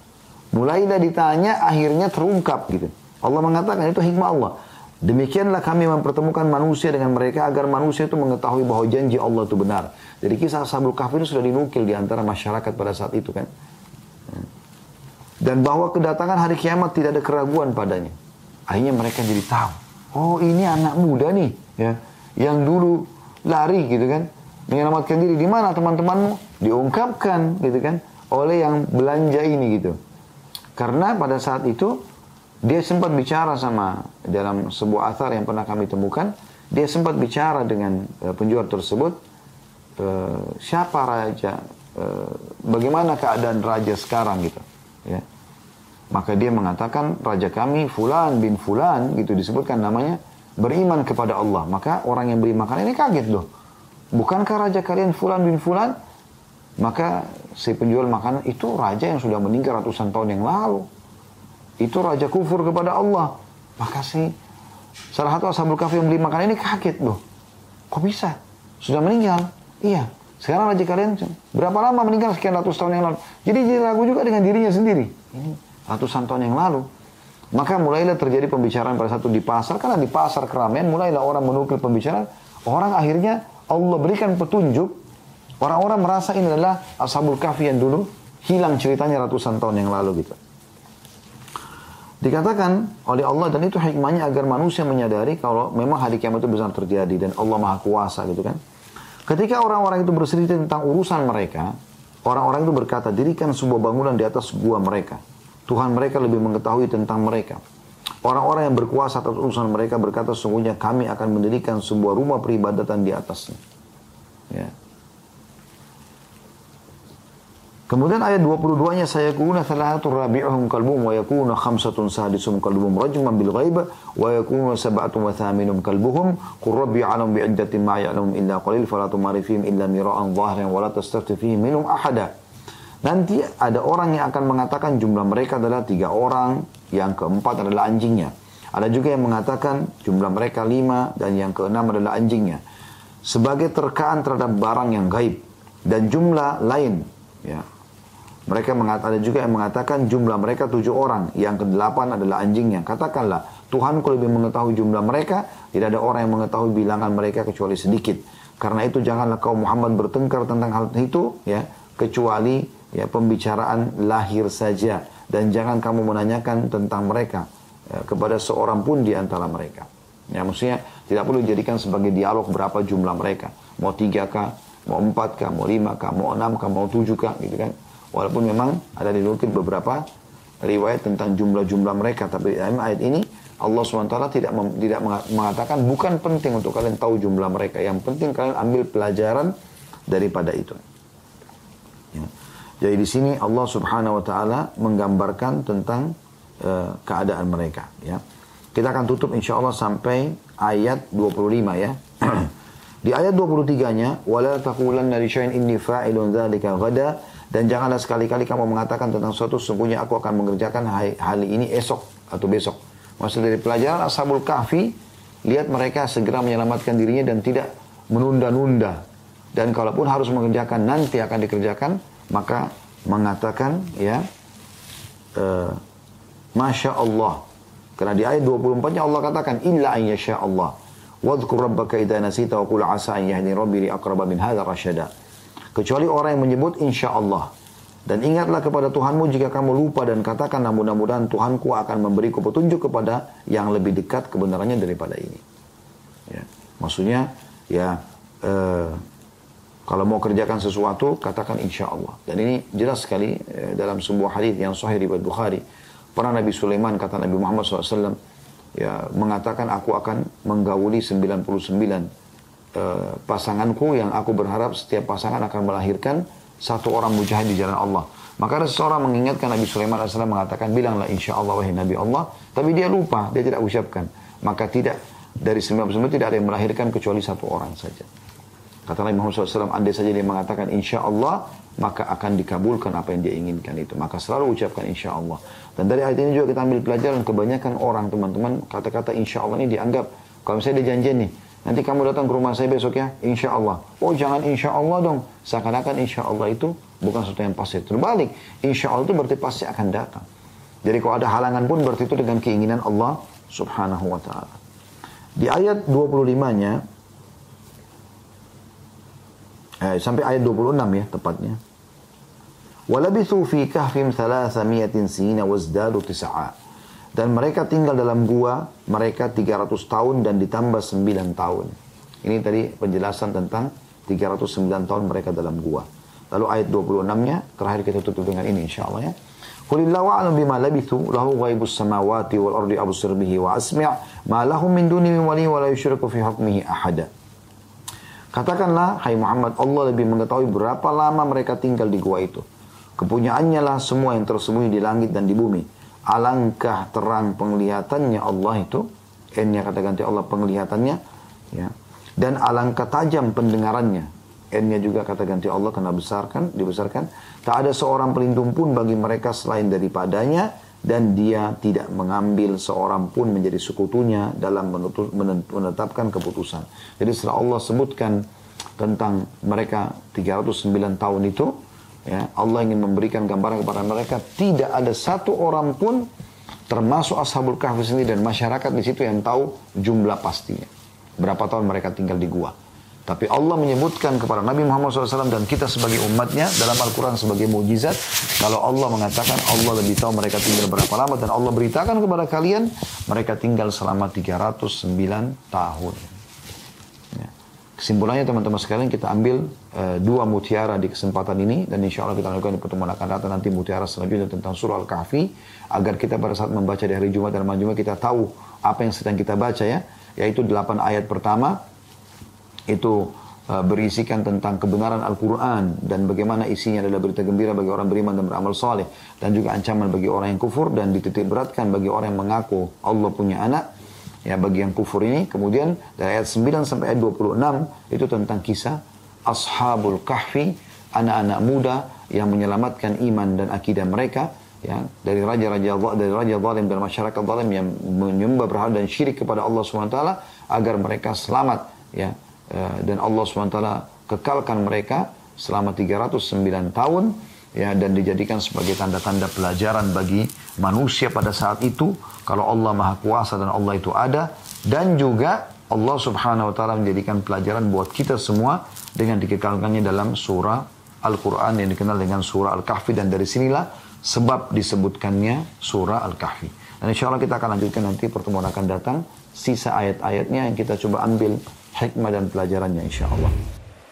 Mulailah ditanya, akhirnya terungkap gitu. Allah mengatakan itu hikmah Allah. Demikianlah kami mempertemukan manusia dengan mereka agar manusia itu mengetahui bahwa janji Allah itu benar. Jadi kisah Sabul Kahfi itu sudah dinukil di antara masyarakat pada saat itu kan. Dan bahwa kedatangan hari kiamat tidak ada keraguan padanya. Akhirnya mereka jadi tahu. Oh ini anak muda nih. ya Yang dulu lari gitu kan. Menyelamatkan diri. Di mana teman-temanmu? Diungkapkan gitu kan. Oleh yang belanja ini gitu. Karena pada saat itu dia sempat bicara sama dalam sebuah athar yang pernah kami temukan. Dia sempat bicara dengan uh, penjual tersebut. Uh, siapa raja? Uh, bagaimana keadaan raja sekarang gitu ya. Maka dia mengatakan raja kami fulan bin fulan gitu disebutkan namanya beriman kepada Allah. Maka orang yang beri makan ini kaget loh. Bukankah raja kalian fulan bin fulan? Maka si penjual makanan itu raja yang sudah meninggal ratusan tahun yang lalu. Itu raja kufur kepada Allah. Maka si salah satu ashabul kahfi yang beli makanan ini kaget loh. Kok bisa? Sudah meninggal? Iya. Sekarang raja kalian berapa lama meninggal sekian ratus tahun yang lalu. Jadi dia ragu juga dengan dirinya sendiri. Ini ratusan tahun yang lalu. Maka mulailah terjadi pembicaraan pada satu di pasar. Karena di pasar keramaian mulailah orang menukil pembicaraan. Orang akhirnya Allah berikan petunjuk. Orang-orang merasa ini adalah Ashabul Kahfi yang dulu hilang ceritanya ratusan tahun yang lalu gitu. Dikatakan oleh Allah dan itu hikmahnya agar manusia menyadari kalau memang hari kiamat itu benar terjadi dan Allah maha kuasa gitu kan. Ketika orang-orang itu bercerita tentang urusan mereka, orang-orang itu berkata, dirikan sebuah bangunan di atas gua mereka. Tuhan mereka lebih mengetahui tentang mereka. Orang-orang yang berkuasa atas urusan mereka berkata, sungguhnya kami akan mendirikan sebuah rumah peribadatan di atasnya. Ya. Kemudian ayat 22-nya saya kuna thalathu rabi'uhum kalbuhum wa yakuna khamsatun sadisum kalbuhum rajman bil ghaib wa yakuna sab'atun wa thaminum kalbuhum qur rabbi alam bi iddatin ma ya'lamu illa qalil fala tumari fihim illa mira'an zahiran wa la tastafti fihim minhum ahada. Nanti ada orang yang akan mengatakan jumlah mereka adalah tiga orang, yang keempat adalah anjingnya. Ada juga yang mengatakan jumlah mereka lima dan yang keenam adalah anjingnya. Sebagai terkaan terhadap barang yang gaib dan jumlah lain ya mereka mengatakan, ada juga yang mengatakan jumlah mereka tujuh orang. Yang kedelapan adalah anjingnya. Katakanlah, Tuhanku lebih mengetahui jumlah mereka. Tidak ada orang yang mengetahui bilangan mereka kecuali sedikit. Karena itu janganlah kaum Muhammad bertengkar tentang hal itu. ya Kecuali ya pembicaraan lahir saja. Dan jangan kamu menanyakan tentang mereka ya, kepada seorang pun di antara mereka. Ya, maksudnya tidak perlu dijadikan sebagai dialog berapa jumlah mereka. Mau tiga kah, mau empat kah, mau lima kah, mau enam kah, mau tujuh kah, gitu kan. Walaupun memang ada dinukil beberapa riwayat tentang jumlah-jumlah mereka. Tapi dalam ayat ini Allah SWT tidak tidak mengatakan bukan penting untuk kalian tahu jumlah mereka. Yang penting kalian ambil pelajaran daripada itu. Ya. Jadi di sini Allah Subhanahu Wa Taala menggambarkan tentang uh, keadaan mereka. Ya. Kita akan tutup insya Allah sampai ayat 25 ya. di ayat 23-nya, wala taqulanna li syai'in inni fa'ilun dzalika ghada dan janganlah sekali-kali kamu mengatakan tentang suatu sungguhnya aku akan mengerjakan hal ini esok atau besok. Maksud dari pelajaran Ashabul Kahfi, lihat mereka segera menyelamatkan dirinya dan tidak menunda-nunda. Dan kalaupun harus mengerjakan nanti akan dikerjakan, maka mengatakan ya, uh, Masya Allah. Karena di ayat 24-nya Allah katakan, Illa an yasha Allah. Wadhkur rabbaka idha nasita wa qul asa an yahdi rabbi li aqraba min hadha rasyada. Kecuali orang yang menyebut insya Allah. Dan ingatlah kepada Tuhanmu jika kamu lupa dan katakanlah mudah-mudahan Tuhanku akan memberiku petunjuk kepada yang lebih dekat kebenarannya daripada ini. Ya. Maksudnya ya eh, kalau mau kerjakan sesuatu katakan insya Allah. Dan ini jelas sekali eh, dalam sebuah hadis yang sahih riwayat Bukhari. Pernah Nabi Sulaiman kata Nabi Muhammad SAW ya mengatakan aku akan menggauli 99 Eh, pasanganku yang aku berharap setiap pasangan akan melahirkan satu orang mujahid di jalan Allah. Maka ada seseorang mengingatkan Nabi Sulaiman AS mengatakan, bilanglah insya Allah wahai Nabi Allah. Tapi dia lupa, dia tidak ucapkan. Maka tidak, dari 99 tidak ada yang melahirkan kecuali satu orang saja. Kata Nabi Muhammad SAW, andai saja dia mengatakan insya Allah, maka akan dikabulkan apa yang dia inginkan itu. Maka selalu ucapkan insya Allah. Dan dari ayat ini juga kita ambil pelajaran, kebanyakan orang teman-teman kata-kata insya Allah ini dianggap, kalau misalnya dia janjian nih, Nanti kamu datang ke rumah saya besok ya, insya Allah. Oh jangan insya Allah dong. Seakan-akan insya Allah itu bukan sesuatu yang pasti. Terbalik, insya Allah itu berarti pasti akan datang. Jadi kalau ada halangan pun berarti itu dengan keinginan Allah subhanahu wa ta'ala. Di ayat 25-nya, eh, sampai ayat 26 ya tepatnya. وَلَبِثُوا فِي كَهْفِمْ ثَلَاثَمِيَةٍ سِينَ وَازْدَادُوا تِسَعَةً dan mereka tinggal dalam gua, mereka 300 tahun dan ditambah 9 tahun. Ini tadi penjelasan tentang 309 tahun mereka dalam gua. Lalu ayat 26-nya, terakhir kita tutup dengan ini insya Allah ya. Qulillahu a'lam bima labithu lahu ghaibus samawati wal ardi absir bihi wa asmi' ma lahum min duni min wali fi hukmihi ahada. Katakanlah, hai Muhammad, Allah lebih mengetahui berapa lama mereka tinggal di gua itu. Kepunyaannya lah semua yang tersembunyi di langit dan di bumi alangkah terang penglihatannya Allah itu N-nya kata ganti Allah penglihatannya ya dan alangkah tajam pendengarannya N-nya juga kata ganti Allah kena besarkan dibesarkan tak ada seorang pelindung pun bagi mereka selain daripadanya dan dia tidak mengambil seorang pun menjadi sekutunya dalam menetapkan keputusan. Jadi setelah Allah sebutkan tentang mereka 309 tahun itu, Ya, Allah ingin memberikan gambaran kepada mereka tidak ada satu orang pun termasuk ashabul kahfi sendiri dan masyarakat di situ yang tahu jumlah pastinya. Berapa tahun mereka tinggal di gua. Tapi Allah menyebutkan kepada Nabi Muhammad SAW dan kita sebagai umatnya dalam Al-Quran sebagai mujizat. Kalau Allah mengatakan Allah lebih tahu mereka tinggal berapa lama. Dan Allah beritakan kepada kalian mereka tinggal selama 309 tahun. Kesimpulannya teman-teman sekalian kita ambil uh, dua mutiara di kesempatan ini dan insya Allah kita lakukan di pertemuan akan datang nanti mutiara selanjutnya tentang surah Al-Kahfi agar kita pada saat membaca di hari Jumat dan malam Jumat kita tahu apa yang sedang kita baca ya yaitu delapan ayat pertama. Itu uh, berisikan tentang kebenaran Al-Quran dan bagaimana isinya adalah berita gembira bagi orang beriman dan beramal soleh dan juga ancaman bagi orang yang kufur dan dititik beratkan bagi orang yang mengaku Allah punya anak. Ya bagi yang kufur ini kemudian dari ayat 9 sampai ayat 26 itu tentang kisah ashabul kahfi anak-anak muda yang menyelamatkan iman dan akidah mereka ya dari raja-raja dari raja zalim dan masyarakat zalim yang menyembah berhala dan syirik kepada Allah SWT agar mereka selamat ya eh, dan Allah SWT kekalkan mereka selama 309 tahun ya dan dijadikan sebagai tanda-tanda pelajaran bagi manusia pada saat itu kalau Allah Maha Kuasa dan Allah itu ada dan juga Allah Subhanahu wa taala menjadikan pelajaran buat kita semua dengan dikekalkannya dalam surah Al-Quran yang dikenal dengan surah Al-Kahfi dan dari sinilah sebab disebutkannya surah Al-Kahfi. Dan insya Allah kita akan lanjutkan nanti pertemuan akan datang sisa ayat-ayatnya yang kita coba ambil hikmah dan pelajarannya insya Allah.